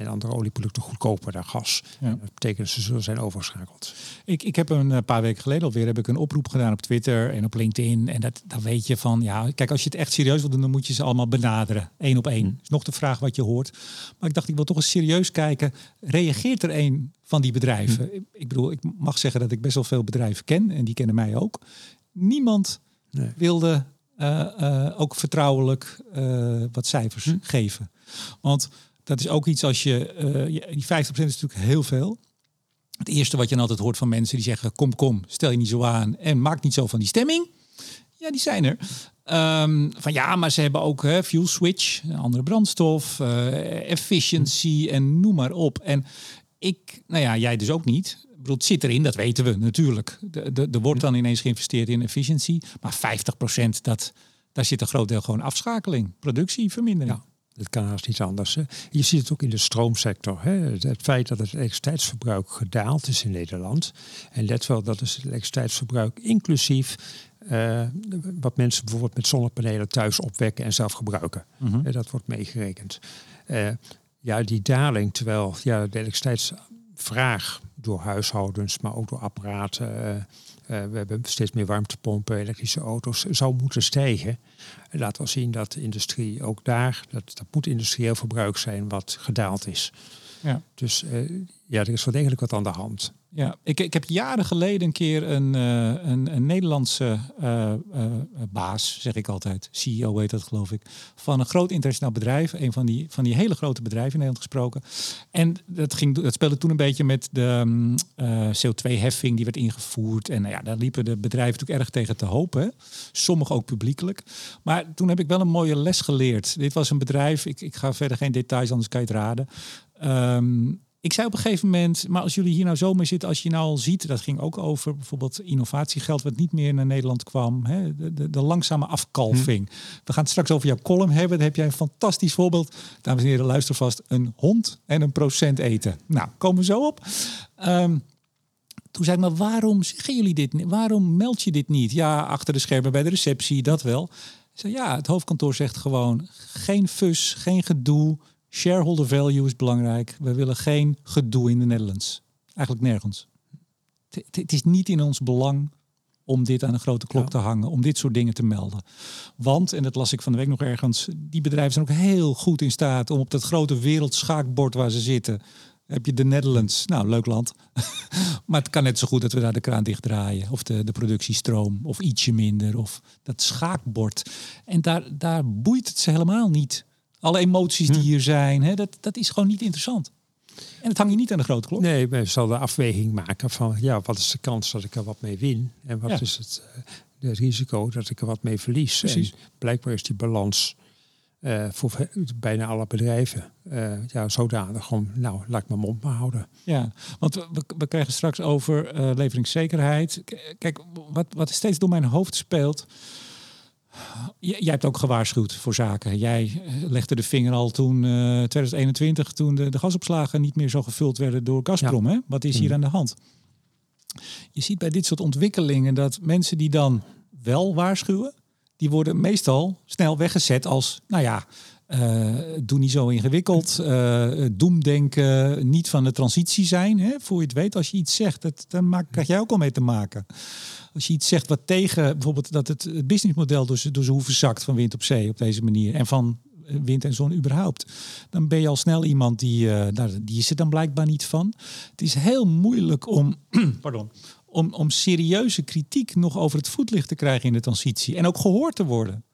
en andere olieproducten goedkoper dan gas. Ja. Dat betekent dat ze zullen zijn overgeschakeld. Ik, ik heb een eh, paar weken geleden alweer heb ik een oproep gedaan op Twitter en op LinkedIn. En dat, dan weet je van, ja, kijk, als je het echt serieus wil doen, dan moet je ze allemaal benaderen. Eén op één. Hm. Is nog de vraag wat je hoort. Maar ik dacht, ik wil toch eens serieus kijken. Reageert er een van die bedrijven? Hm. Ik bedoel, ik mag zeggen dat ik best wel veel bedrijven ken en die kennen mij ook. Niemand nee. wilde uh, uh, ook vertrouwelijk uh, wat cijfers hm. geven. Want dat is ook iets als je, uh, die 50% is natuurlijk heel veel. Het eerste wat je dan altijd hoort van mensen die zeggen, kom, kom, stel je niet zo aan en maak niet zo van die stemming. Ja, die zijn er. Um, van ja, maar ze hebben ook hè, fuel switch, andere brandstof, uh, efficiency en noem maar op. En ik, nou ja, jij dus ook niet. Ik bedoel, het zit erin, dat weten we natuurlijk. Er wordt dan ineens geïnvesteerd in efficiëntie. Maar 50% dat, daar zit een groot deel gewoon afschakeling, productievermindering. Ja. Het kan haast niet anders. Hè. Je ziet het ook in de stroomsector. Hè. Het feit dat het elektriciteitsverbruik gedaald is in Nederland. En let wel, dat is het elektriciteitsverbruik inclusief uh, wat mensen bijvoorbeeld met zonnepanelen thuis opwekken en zelf gebruiken. Mm -hmm. dat wordt meegerekend. Uh, ja, die daling, terwijl ja, de elektriciteitsvraag door huishoudens, maar ook door apparaten, uh, we hebben steeds meer warmtepompen, elektrische auto's, zou moeten stijgen. En laat wel zien dat de industrie ook daar, dat, dat moet industrieel verbruik zijn wat gedaald is. Ja. Dus uh, ja, er is wel degelijk wat aan de hand. Ja, ik, ik heb jaren geleden een keer een, uh, een, een, Nederlandse uh, uh, baas, zeg ik altijd, CEO heet dat geloof ik, van een groot internationaal bedrijf, een van die, van die hele grote bedrijven in Nederland gesproken. En dat, ging, dat speelde toen een beetje met de um, CO2-heffing die werd ingevoerd. En nou ja, daar liepen de bedrijven natuurlijk erg tegen te hopen, sommige ook publiekelijk. Maar toen heb ik wel een mooie les geleerd. Dit was een bedrijf, ik, ik ga verder geen details, anders kan je het raden. Um, ik zei op een gegeven moment, maar als jullie hier nou zo mee zitten, als je nou al ziet, dat ging ook over bijvoorbeeld innovatiegeld wat niet meer naar Nederland kwam, hè, de, de, de langzame afkalving. Hm. We gaan het straks over jouw column hebben. Daar heb jij een fantastisch voorbeeld. Dames en heren, luister vast. Een hond en een procent eten. Nou, komen we zo op. Um, toen zei ik, maar waarom zeggen jullie dit? Waarom meld je dit niet? Ja, achter de schermen bij de receptie, dat wel. Ik zei, ja, het hoofdkantoor zegt gewoon geen fus, geen gedoe. Shareholder value is belangrijk. We willen geen gedoe in de Netherlands. Eigenlijk nergens. Het is niet in ons belang om dit aan een grote klok ja. te hangen, om dit soort dingen te melden. Want, en dat las ik van de week nog ergens, die bedrijven zijn ook heel goed in staat om op dat grote wereldschaakbord waar ze zitten, heb je de Netherlands. Nou, leuk land. maar het kan net zo goed dat we daar de kraan dicht draaien. Of de, de productiestroom. Of ietsje minder. Of dat schaakbord. En daar, daar boeit het ze helemaal niet alle emoties die hm. hier zijn, hè, dat, dat is gewoon niet interessant. En het hangt je niet aan de grote klok. Nee, men zal de afweging maken van ja, wat is de kans dat ik er wat mee win? En wat ja. is het, het risico dat ik er wat mee verlies? Precies. En blijkbaar is die balans uh, voor bijna alle bedrijven uh, ja, zodanig om, nou, laat ik mijn mond maar houden. Ja, want we, we krijgen straks over leveringszekerheid. Kijk, wat, wat steeds door mijn hoofd speelt Jij hebt ook gewaarschuwd voor zaken. Jij eh, legde de vinger al toen uh, eh, 2021, toen de, de, gasopslagen niet meer zo gevuld werden door Gazprom. Ja. Hè? Wat is hier mm. aan de hand? Je ziet bij dit soort ontwikkelingen dat mensen die dan wel waarschuwen, die worden meestal snel weggezet als, nou ja, Uh, doe niet zo ingewikkeld. Uh, doemdenken, niet van de transitie zijn. Hè? Voor je het weet, als je iets zegt, dat, dan maak, krijg jij ook al mee te maken. Als je iets zegt wat tegen bijvoorbeeld dat het, het businessmodel door, door zijn hoeven zakt van wind op zee op deze manier. En van wind en zon überhaupt. Dan ben je al snel iemand die, uh, die is er dan blijkbaar niet van. Het is heel moeilijk om, pardon, om, om serieuze kritiek nog over het voetlicht te krijgen in de transitie. En ook gehoord te worden.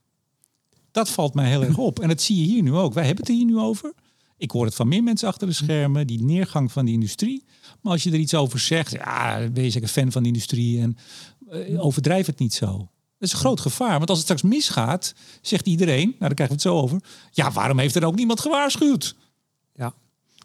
Dat valt mij heel erg op. En dat zie je hier nu ook. Wij hebben het hier nu over. Ik hoor het van meer mensen achter de schermen, die neergang van de industrie. Maar als je er iets over zegt, ja, ben je zeker fan van de industrie en uh, overdrijf het niet zo. Dat is een groot gevaar. Want als het straks misgaat, zegt iedereen, nou daar krijgen we het zo over. Ja, waarom heeft er ook niemand gewaarschuwd? Ja,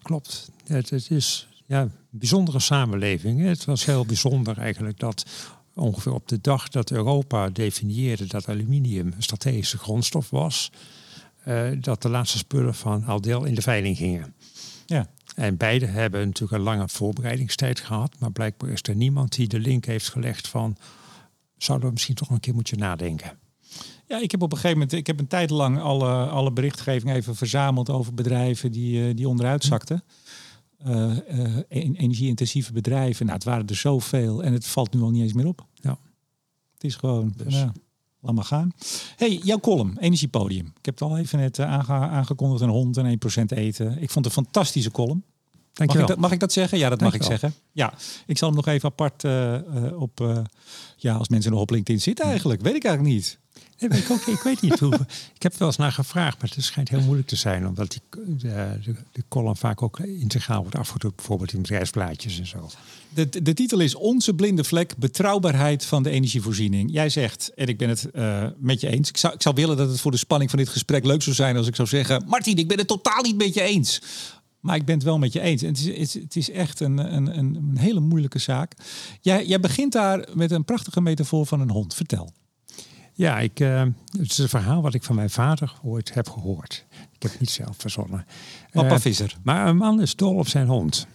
klopt. Het, het is ja, een bijzondere samenleving. Het was heel bijzonder eigenlijk dat ongeveer op de dag dat Europa definieerde dat aluminium een strategische grondstof was, uh, dat de laatste spullen van Aldel in de veiling gingen. Ja. En beide hebben natuurlijk een lange voorbereidingstijd gehad, maar blijkbaar is er niemand die de link heeft gelegd van zouden we misschien toch een keer moeten nadenken. Ja, ik heb op een gegeven moment, ik heb een tijd lang alle, alle berichtgeving even verzameld over bedrijven die, uh, die onderuit zakten. Uh, uh, energie-intensieve bedrijven. Nou, het waren er zoveel en het valt nu al niet eens meer op. Ja. Het is gewoon, dus. ja, laat maar gaan. hey, jouw column, Energiepodium. Ik heb het al even net aangekondigd, een hond en 1% eten. Ik vond het een fantastische column. Mag ik, dat, mag ik dat zeggen? Ja, dat mag ik zeggen. Ja, ik zal hem nog even apart op, ja, als mensen nog op LinkedIn zitten eigenlijk. Weet ik eigenlijk niet. Ik, weet niet hoe. Ik heb er wel eens naar gevraagd, maar het schijnt heel moeilijk te zijn, omdat die, de, de, de column vaak ook integraal wordt afgedrukt, bijvoorbeeld in bedrijfsblaadjes en zo. De, de titel is Onze blinde vlek, betrouwbaarheid van de energievoorziening. Jij zegt, en ik ben het uh, met je eens, ik zou, ik zou willen dat het voor de spanning van dit gesprek leuk zou zijn als ik zou zeggen, Martin, ik ben het totaal niet met je eens. Maar ik ben het wel met je eens. En het, is, het is echt een, een, een hele moeilijke zaak. Jij, jij begint daar met een prachtige metafoor van een hond. Vertel. Ja, ik, uh, het is een verhaal wat ik van mijn vader ooit heb gehoord. Ik heb het niet zelf verzonnen. Papa uh, Visser. Maar een man is dol op zijn hond.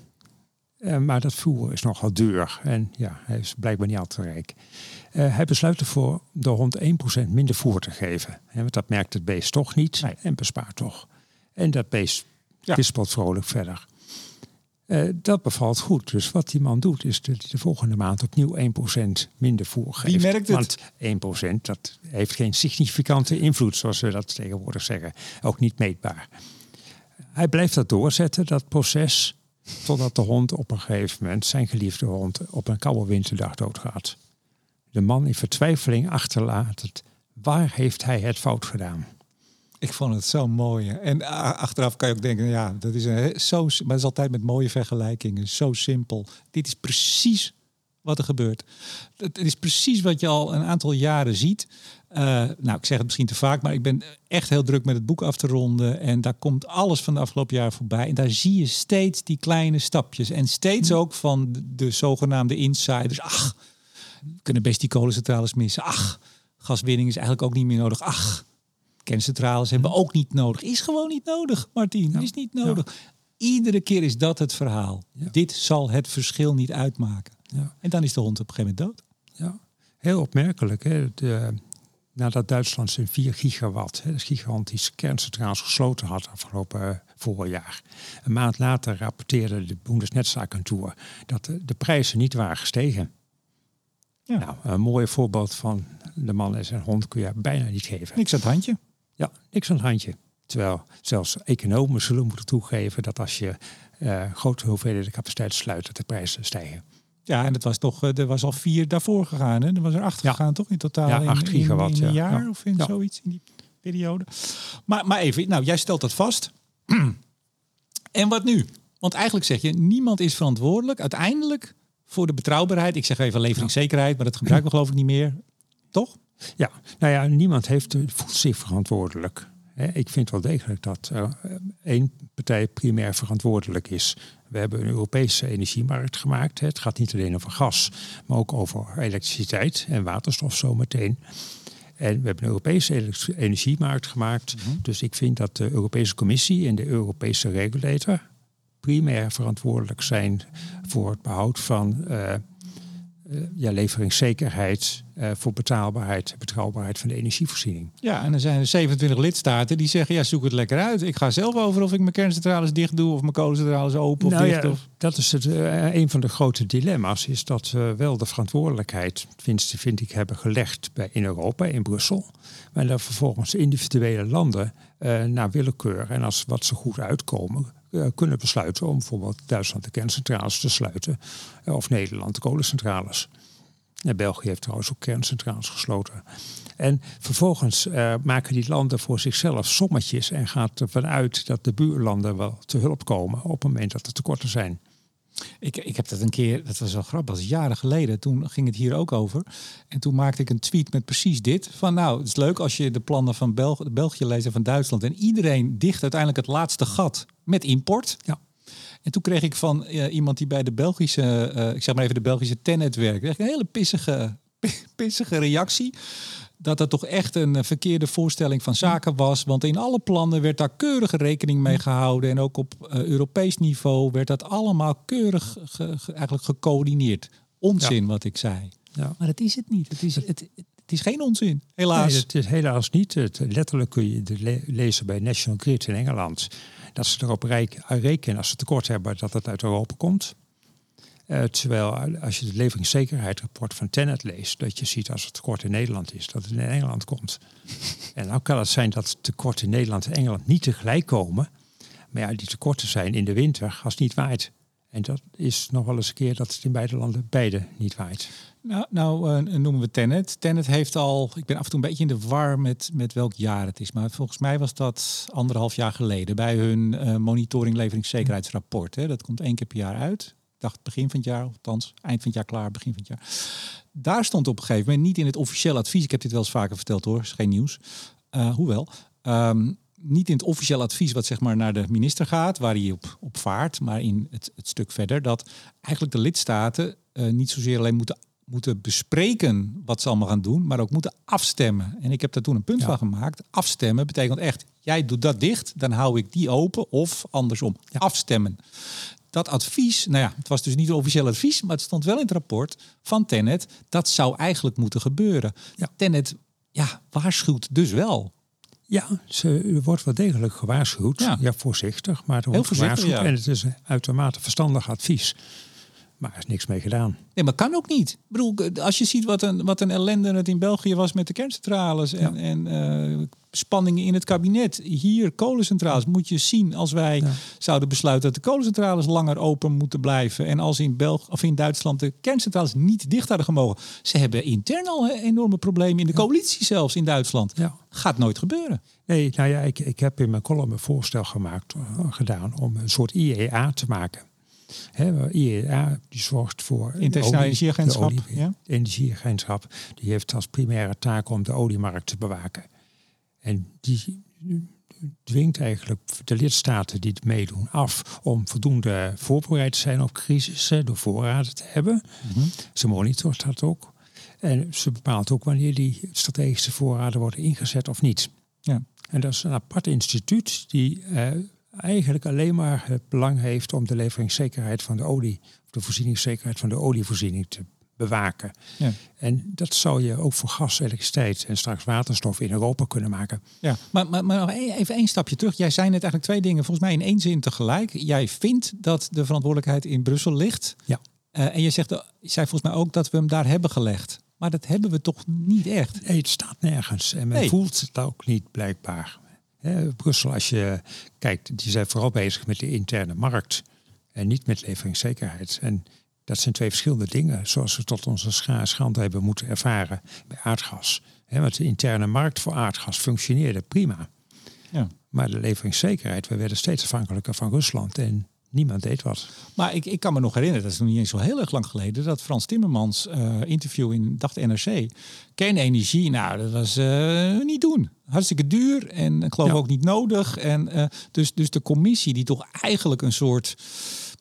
Uh, maar dat voer is nogal duur. En ja, hij is blijkbaar niet al te rijk. hij besluit ervoor de hond 1% minder voer te geven. want dat merkt het beest toch niet en bespaart toch. En dat beest ja. vrolijk verder. Uh, dat bevalt goed. Dus wat die man doet, is dat hij de volgende maand opnieuw 1% minder voer geeft. Wie merkt het? Want 1% dat heeft geen significante invloed, zoals we dat tegenwoordig zeggen. Ook niet meetbaar. Hij blijft dat doorzetten, dat proces, totdat de hond op een gegeven moment, zijn geliefde hond, op een koude winterdag doodgaat. De man in vertwijfeling achterlaat Waar heeft hij het fout gedaan? Ik vond het zo mooi. En achteraf kan je ook denken, ja, dat is een, zo, maar het is altijd met mooie vergelijkingen. Zo simpel. Dit is precies wat er gebeurt. Het is precies wat je al een aantal jaren ziet. Uh, nou, ik zeg het misschien te vaak, maar ik ben echt heel druk met het boek af te ronden. En daar komt alles van de afgelopen jaar voorbij. En daar zie je steeds die kleine stapjes. En steeds ook van de, de zogenaamde insiders. Ach, kunnen best die kolencentrales missen. Ach, gaswinning is eigenlijk ook niet meer nodig. Ach, Kerncentrales hebben we ook niet nodig. Is gewoon niet nodig, Martin. Is niet nodig. Iedere keer is dat het verhaal. Dit zal het verschil niet uitmaken. En dan is de hond op een gegeven moment dood. Ja, heel opmerkelijk. Hè? De, nadat Duitsland zijn 4 gigawatt, hè, gigantische kerncentrales gesloten had afgelopen uh, voorjaar. Een maand later rapporteerde de Bundesnetzagentur dat de, de prijzen niet waren gestegen. Ja. Nou, een mooi voorbeeld van de man en zijn hond kun je bijna niet geven. Niks aan het handje. Ja, niks aan het handje. Terwijl zelfs economen zullen moeten toegeven dat als je uh, grote hoeveelheden capaciteit sluit, dat de prijzen stijgen. Ja, en het was toch, eh, er was al vier daarvoor gegaan. Hè? Er was er acht gegaan, toch? In totaal ja, acht gigawatt, in, een jaar of in zoiets in die periode. Maar, maar even, nou, jij stelt dat vast. en wat nu? Want eigenlijk zeg je, niemand is verantwoordelijk uiteindelijk voor de betrouwbaarheid. Ik zeg even leveringszekerheid, maar dat gebruiken we geloof ik niet meer. Toch? Ja, nou ja, niemand heeft, voelt zich verantwoordelijk. Ik vind wel degelijk dat uh, één partij primair verantwoordelijk is. We hebben een Europese energiemarkt gemaakt. Het gaat niet alleen over gas, maar ook over elektriciteit en waterstof zometeen. En we hebben een Europese energiemarkt gemaakt. Mhm. Dus ik vind dat de Europese Commissie en de Europese regulator primair verantwoordelijk zijn voor het behoud van uh, ja, leveringszekerheid, uh, voor betaalbaarheid, betrouwbaarheid van de energievoorziening. Ja, en er zijn er 27 lidstaten die zeggen, ja, zoek het lekker uit. Ik ga zelf over of ik mijn kerncentrales dicht doe of mijn kolencentrales open of nou dicht. Ja, of... Dat is het, uh, een van de grote dilemma's, is dat we wel de verantwoordelijkheid, vind, vind ik, hebben gelegd bij, in Europa, in Brussel. Maar dat vervolgens individuele landen naar willekeur en als wat ze goed uitkomen, kunnen besluiten om bijvoorbeeld Duitsland de kerncentrales te sluiten of Nederland de kolencentrales. En België heeft trouwens ook kerncentrales gesloten. En vervolgens uh, maken die landen voor zichzelf sommetjes en gaat ervan uit dat de buurlanden wel te hulp komen op het moment dat er tekorten zijn. Ik, ik heb dat een keer, dat was wel grappig, dat was jaren geleden. Toen ging het hier ook over. En toen maakte ik een tweet met precies dit. Van nou, het is leuk als je de plannen van Belg België leest en van Duitsland. En iedereen dicht uiteindelijk het laatste gat met import. Ja. En toen kreeg ik van uh, iemand die bij de Belgische, uh, ik zeg maar even de Belgische Tenet werkt, een hele pissige, pissige reactie. Dat dat toch echt een verkeerde voorstelling van zaken was. Want in alle plannen werd daar keurige rekening mee gehouden. En ook op uh, Europees niveau werd dat allemaal keurig ge, ge, eigenlijk gecoördineerd. Onzin ja. wat ik zei. Ja. Maar het is het niet. Het is, het, het is geen onzin, helaas. Nee, het is helaas niet. Het, letterlijk kun je le lezen bij National Grid in Engeland dat ze erop rekenen als ze tekort hebben dat het uit Europa komt. Uh, terwijl als je het leveringszekerheidsrapport van Tenet leest, dat je ziet als het tekort in Nederland is, dat het in Engeland komt. en nou kan het zijn dat het tekort in Nederland en Engeland niet tegelijk komen. Maar ja, die tekorten zijn in de winter als het niet waait. En dat is nog wel eens een keer dat het in beide landen beide niet waait. Nou, nou uh, noemen we Tenet. Tenet heeft al, ik ben af en toe een beetje in de war met, met welk jaar het is. Maar volgens mij was dat anderhalf jaar geleden bij hun uh, monitoring leveringszekerheidsrapport. Hè. Dat komt één keer per jaar uit. Ik dacht begin van het jaar, althans eind van het jaar klaar, begin van het jaar. Daar stond op een gegeven moment, niet in het officiële advies, ik heb dit wel eens vaker verteld hoor, is geen nieuws. Uh, hoewel, um, niet in het officiële advies wat zeg maar naar de minister gaat, waar hij op, op vaart, maar in het, het stuk verder, dat eigenlijk de lidstaten niet zozeer alleen moeten, moeten bespreken wat ze allemaal gaan doen, maar ook moeten afstemmen. En ik heb daar toen een punt ja. van gemaakt. Afstemmen betekent echt, jij doet dat dicht, dan hou ik die open, of andersom, ja. afstemmen. Dat advies, nou ja, het was dus niet een officieel advies, maar het stond wel in het rapport van Tenet. Dat zou eigenlijk moeten gebeuren. Ja. Tenet ja, waarschuwt dus wel. Ja, ze wordt wel degelijk gewaarschuwd. Ja, ja voorzichtig, maar er wordt gewaarschuwd. En het is uitermate verstandig advies. Maar er is niks mee gedaan. Nee, maar kan ook niet. Ik bedoel, als je ziet wat een, wat een ellende het in België was met de kerncentrales en, ja. en uh, spanningen in het kabinet. Hier, kolencentrales, moet je zien als wij ja. zouden besluiten dat de kolencentrales langer open moeten blijven. En als in, België of in Duitsland de kerncentrales niet dicht hadden gemogen. Ze hebben intern al enorme problemen in de coalitie zelfs in Duitsland. Gaat nooit gebeuren. Nee, nou ja, ik, ik heb in mijn column een voorstel gemaakt, uh, gedaan om een soort IEA te maken. He, IEA die zorgt voor internationaal energieagentschap. Ja? Energieagentschap die heeft als primaire taak om de oliemarkt te bewaken. En die dwingt eigenlijk de lidstaten die het meedoen af om voldoende voorbereid te zijn op crisissen, door voorraden te hebben. Mhm. Ze monitort dat ook. En ze bepaalt ook wanneer die strategische voorraden worden ingezet of niet. Ja. En dat is een apart instituut die uh, eigenlijk alleen maar het belang heeft om de leveringszekerheid van de olie, of de voorzieningszekerheid van de olievoorziening te bewaken. Ja. En dat zou je ook voor gas, elektriciteit en straks waterstof in Europa kunnen maken. Ja, maar, maar, maar even één stapje terug. Jij zei net eigenlijk twee dingen, volgens mij in één zin tegelijk. Jij vindt dat de verantwoordelijkheid in Brussel ligt. Ja. Uh, en je zegt, je zei volgens mij ook dat we hem daar hebben gelegd. Maar dat hebben we toch niet echt? Nee, het staat nergens. En men nee. voelt het ook niet blijkbaar. Brussel, als je kijkt, die zijn vooral bezig met de interne markt en niet met leveringszekerheid. En dat zijn twee verschillende dingen, zoals we tot onze scha schande hebben moeten ervaren bij aardgas. He, want de interne markt voor aardgas functioneerde prima. Ja. Maar de leveringszekerheid, we werden steeds afhankelijker van Rusland en niemand deed wat. Maar ik, ik kan me nog herinneren, dat is nog niet eens zo heel erg lang geleden, dat Frans Timmermans uh, interview in, dacht NRC, kernenergie, nou dat was uh, niet doen. Hartstikke duur en ik geloof ja. ook niet nodig. En uh, dus, dus de commissie die toch eigenlijk een soort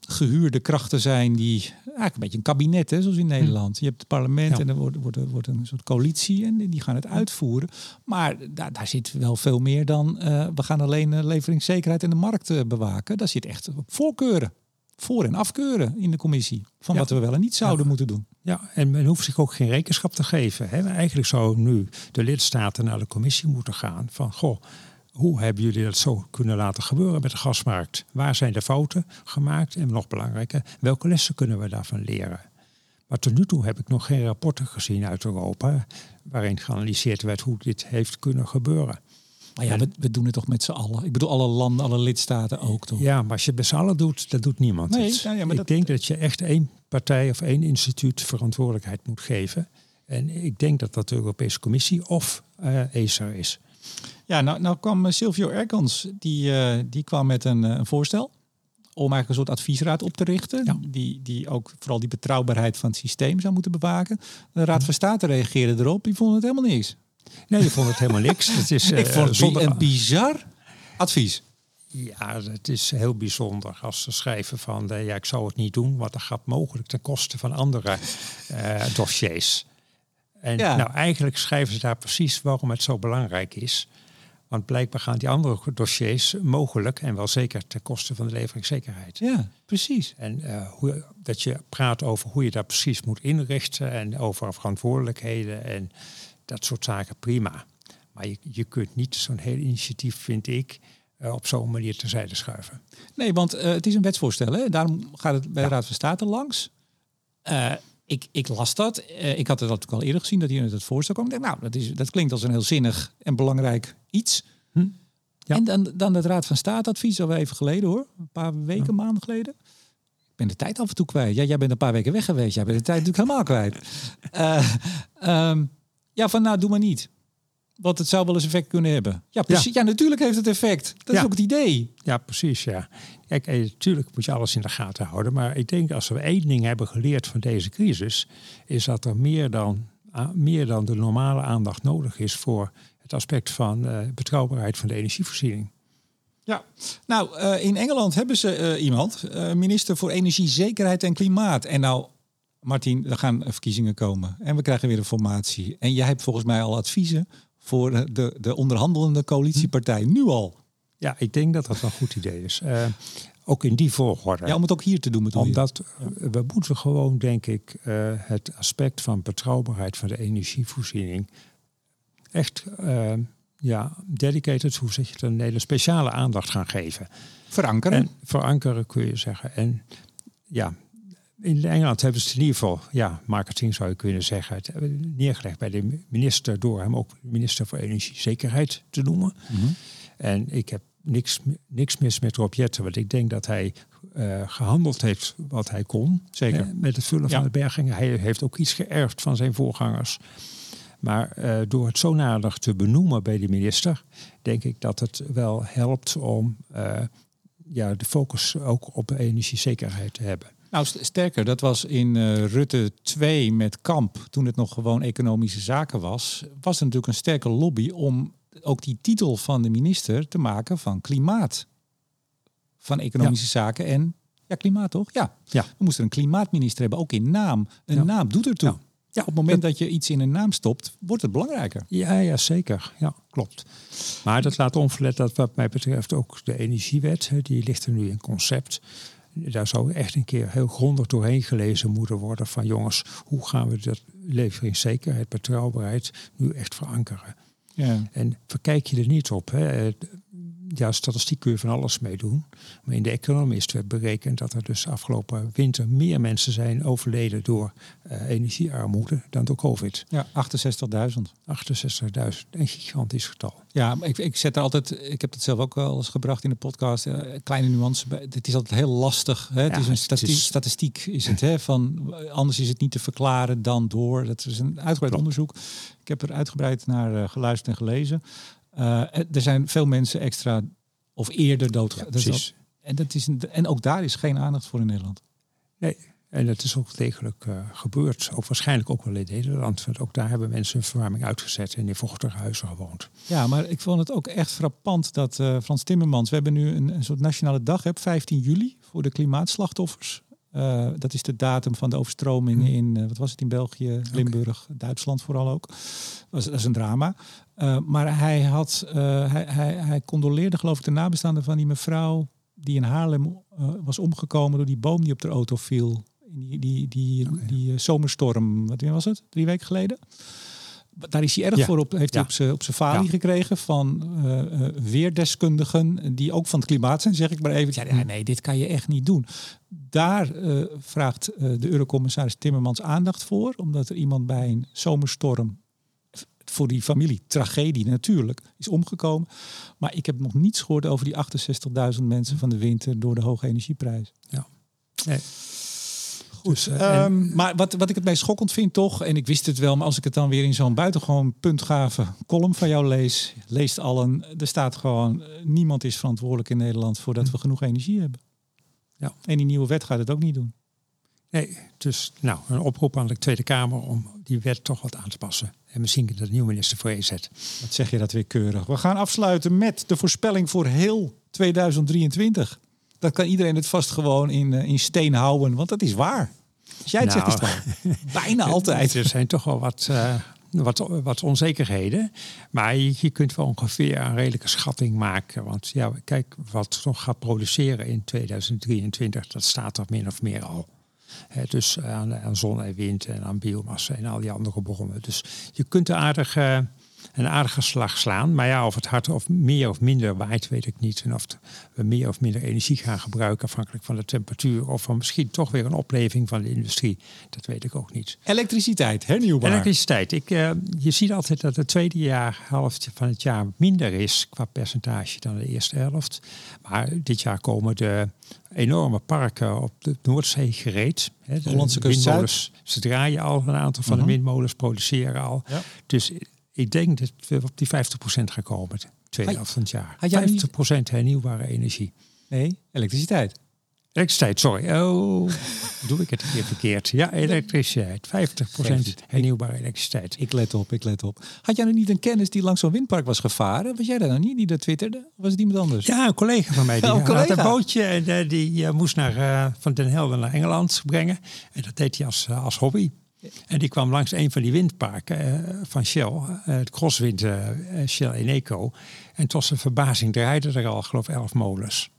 gehuurde krachten zijn die eigenlijk een beetje een kabinet, hè, zoals in Nederland. Je hebt het parlement ja. en er wordt, wordt, wordt een soort coalitie en die gaan het uitvoeren. Maar daar, daar zit wel veel meer dan uh, we gaan alleen uh, leveringszekerheid en de markt uh, bewaken. Daar zit echt op voorkeuren. voor- en afkeuren in de commissie. Van wat we wel en niet zouden moeten doen. Ja, en men hoeft zich ook geen rekenschap te geven. Hè. Eigenlijk zou nu de lidstaten naar de commissie moeten gaan van goh, hoe hebben jullie dat zo kunnen laten gebeuren met de gasmarkt? Waar zijn de fouten gemaakt? En nog belangrijker, welke lessen kunnen we daarvan leren? Maar tot nu toe heb ik nog geen rapporten gezien uit Europa waarin geanalyseerd werd hoe dit heeft kunnen gebeuren. Maar ja, we, we, doen het toch met z'n allen. Ik bedoel, alle landen, alle lidstaten ook toch? Ja, maar als je het met z'n allen doet, dat doet niemand. Nee, nou ja, maar ik denk dat je echt één partij of één instituut verantwoordelijkheid moet geven. En ik denk dat dat de Europese Commissie of uh, is. Ja, nou, nou kwam Silvio Erkans, die, uh, die kwam met een, een, voorstel om eigenlijk een soort adviesraad op te richten. Die, die ook vooral die betrouwbaarheid van het systeem zou moeten bewaken. De Raad van State reageerde erop, die vonden het helemaal niks. Nee, je vond het helemaal niks. Het is, ik vond het zonder... een bizar advies. Ja, het is heel bijzonder als ze schrijven van uh, ja, ik zou het niet doen, want dat gaat mogelijk ten koste van andere uh, dossiers. En ja. nou, eigenlijk schrijven ze daar precies waarom het zo belangrijk is. Want blijkbaar gaan die andere dossiers mogelijk en wel zeker ten koste van de leveringszekerheid. Ja, precies. En uh, hoe, dat je praat over hoe je dat precies moet inrichten en over verantwoordelijkheden en dat soort zaken, prima. Maar je, je kunt niet zo'n heel initiatief, vind ik, uh, op zo'n manier terzijde schuiven. Nee, want uh, het is een wetsvoorstel. Hè? Daarom gaat het bij de Raad van State langs. Ik, ik, las dat. ik had het natuurlijk al eerder gezien dat hier in het voorstel kwam. Ik denk, nou, dat, is, dat klinkt als een heel zinnig en belangrijk iets. Hm? Ja. En dan, dan het Raad van State advies, al even geleden hoor. Een paar weken, ja. maanden geleden. Ik ben de tijd af en toe kwijt. Ja, jij bent een paar weken weg geweest. Jij bent de tijd natuurlijk helemaal kwijt. um, Ja, van nou, doe maar niet. Want het zou wel eens effect kunnen hebben. Ja, precies. Ja, natuurlijk heeft het effect. Dat is ook het idee. Ja, precies. Ja. Kijk, natuurlijk moet je alles in de gaten houden. Maar ik denk als we één ding hebben geleerd van deze crisis, is dat er meer dan, meer dan de normale aandacht nodig is voor het aspect van uh, betrouwbaarheid van de energievoorziening. Ja, nou, uh, in Engeland hebben ze uh, iemand, minister voor Energiezekerheid en Klimaat. En nou, Martin, er gaan verkiezingen komen en we krijgen weer een formatie. En jij hebt volgens mij al adviezen voor de, de onderhandelende coalitiepartij, nu al. Ja, ik denk dat dat een goed idee is. Uh, ook in die volgorde. Ja, om het ook hier te doen. Omdat je. we moeten gewoon, denk ik, uh, het aspect van betrouwbaarheid van de energievoorziening echt, uh, ja, dedicated, hoe zeg je het, een hele speciale aandacht gaan geven. Verankeren. En verankeren kun je zeggen. En ja, in Engeland hebben ze het in ieder geval, ja, marketing zou je kunnen zeggen, het neergelegd bij de minister door hem ook minister voor energiezekerheid te noemen. Mm -hmm. En ik heb niks, niks mis met Rob Jetten, want ik denk dat hij uh, gehandeld heeft wat hij kon. Zeker. Uh, met het vullen ja. van de bergingen. Hij heeft ook iets geërfd van zijn voorgangers. Maar uh, door het zo nader te benoemen bij de minister, denk ik dat het wel helpt om ja, de focus ook op energiezekerheid te hebben. Nou, sterker, dat was in uh, Rutte 2 met Kamp, toen het nog gewoon economische zaken was, was er natuurlijk een sterke lobby om ook die titel van de minister te maken van klimaat. Van economische ja. zaken en ja, klimaat toch? Ja. ja. We moesten een klimaatminister hebben, ook in naam. Een ja. naam doet ertoe. Ja. Ja, op het moment dat je iets in een naam stopt, wordt het belangrijker. Ja, ja zeker. Ja, klopt. Maar dat laat onverlet dat wat mij betreft ook de energiewet, die ligt er nu in concept daar zou echt een keer heel grondig doorheen gelezen moeten worden van jongens, hoe gaan we dat leveringszekerheid, betrouwbaarheid nu echt verankeren? Ja. En verkijk je er niet op. Hè? Ja, statistiek kun je van alles mee doen. Maar in de economist werd berekend dat er dus afgelopen winter meer mensen zijn overleden door uh, energiearmoede dan door COVID. Ja, 68.000. 68.000, een gigantisch getal. Ja, maar ik, ik zet er altijd, ik heb het zelf ook wel eens gebracht in de podcast, uh, kleine nuance. Het is altijd heel lastig. Hè? Het is een statistiek, is... statistiek is het, hè? van anders is het niet te verklaren dan door. Dat is een uitgebreid onderzoek. Ik heb er uitgebreid naar uh, geluisterd en gelezen. Uh, er zijn veel mensen extra of eerder doodgegaan. Ja, precies. en, dat is een, en ook daar is geen aandacht voor in Nederland. Nee, en dat is ook degelijk uh, gebeurd. Ook waarschijnlijk ook wel in Nederland. Want ook daar hebben mensen hun verwarming uitgezet en in vochtige huizen gewoond. Ja, maar ik vond het ook echt frappant dat uh, Frans Timmermans... We hebben nu een, een soort nationale dag, hè, 15 juli, voor de klimaatslachtoffers. Uh, dat is de datum van de overstroming hmm. in, uh, wat was het in België, Limburg, okay. Duitsland vooral ook. Dat is een drama. Uh, maar hij had, hij, hij, hij condoleerde geloof ik de nabestaanden van die mevrouw die in Haarlem was omgekomen door die boom die op de auto viel. Die, die, die, die, die zomerstorm, wat was het? Drie weken geleden? Daar is hij erg voor op, heeft hij op zijn op gekregen van uh, weerdeskundigen die ook van het klimaat zijn, zeg ik maar even. Ja, nee, dit kan je echt niet doen. Daar uh, vraagt de eurocommissaris Timmermans aandacht voor, omdat er iemand bij een zomerstorm voor die familie tragedie natuurlijk is omgekomen. Maar ik heb nog niets gehoord over die 68.000 mensen van de winter door de hoge energieprijs. Ja. Nee. Dus, eh, ehm, maar wat, wat ik het meest schokkend vind toch, en ik wist het wel, maar als ik het dan weer in zo'n buitengewoon puntgave column van jou lees, leest allen, er staat gewoon, eh, niemand is verantwoordelijk in Nederland voordat we genoeg energie hebben. Ja. En die nieuwe wet gaat het ook niet doen. Nee, dus nou, een oproep aan de Tweede Kamer om die wet toch wat aan te passen. En misschien dat de nieuwe minister voor EZ. Wat zeg je dat weer keurig. We gaan afsluiten met de voorspelling voor heel 2023 dat kan iedereen het vast gewoon in, uh, in steen houden, want dat is waar. Als jij het zegt, is het nou, Bijna altijd. Er zijn toch wel wat, uh, wat, wat onzekerheden. Maar je, je, kunt wel ongeveer een redelijke schatting maken. Want ja, kijk, wat nog gaat produceren in 2023, dat staat er min of meer al. dus aan, aan, zon en wind en aan biomassa en al die andere bronnen. Dus je kunt er aardig... Uh, een aardige slag slaan. Maar ja, of het hard of meer of minder waait, weet ik niet. En of we meer of minder energie gaan gebruiken, afhankelijk van de temperatuur. Of van misschien toch weer een opleving van de industrie. Dat weet ik ook niet. Elektriciteit, hernieuwbaar. Elektriciteit. Ik, uh, je ziet altijd dat het tweede jaar, helft van het jaar minder is qua percentage dan de eerste helft. Maar dit jaar komen de enorme parken op de Noordzee gereed. de Hollandse kust Ze draaien al een aantal van de mhm. windmolens, produceren al. Ja. Dus ik denk dat we op die 50% gaan komen, tweede helft van het jaar. 50% hernieuwbare energie. Nee, elektriciteit. Elektriciteit, sorry. Oh, doe ik het een keer verkeerd. Ja, elektriciteit. 50% hernieuwbare elektriciteit. Ik let op, ik let op. Had jij nog niet een kennis die langs zo'n windpark was gevaren? Was jij daar nog niet, die dat twitterde? Of was het iemand anders? Ja, een collega van mij. Die oh, had een bootje en uh, die uh, moest naar, uh, van Den Helder naar Engeland brengen. En dat deed hij als, als hobby. En die kwam langs een van die windparken uh, van Shell, uh, het crosswind uh, Shell Eneco. En tot zijn verbazing draaiden er al, geloof ik, elf molens.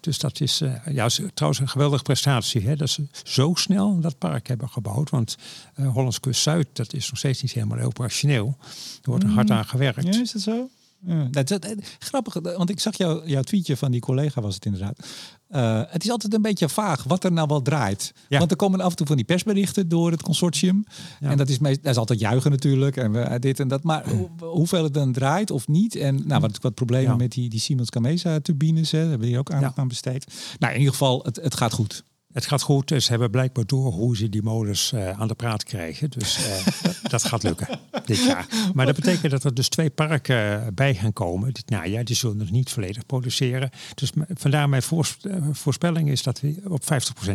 Dus dat is ja, trouwens een geweldige prestatie. Hè? Dat ze zo snel dat park hebben gebouwd. Want Hollands Kust Zuid, dat is nog steeds niet helemaal operationeel. Er wordt er hard mm. aan gewerkt. Ja, is dat zo? Ja, dat, dat, grappig, want ik zag jou, jouw tweetje van die collega was het inderdaad. Uh, het is altijd een beetje vaag wat er nou wel draait. Want er komen af en toe van die persberichten door het consortium. En dat is, meest, dat is altijd juichen natuurlijk. En we, dit en dat. Maar hoeveel het dan draait of niet. En nou, wat, wat problemen met die, die Siemens Gamesa turbines. Hè, daar hebben we ook aandacht aan besteed. Nou, in ieder geval, het, het gaat goed. Het gaat goed. Ze hebben blijkbaar door hoe ze die molens uh, aan de praat krijgen. Dus uh, dat, gaat lukken dit jaar. Maar dat betekent dat er dus twee parken bij gaan komen dit najaar. Die zullen nog niet volledig produceren. Dus vandaar mijn eh, voorspelling is dat we op 50%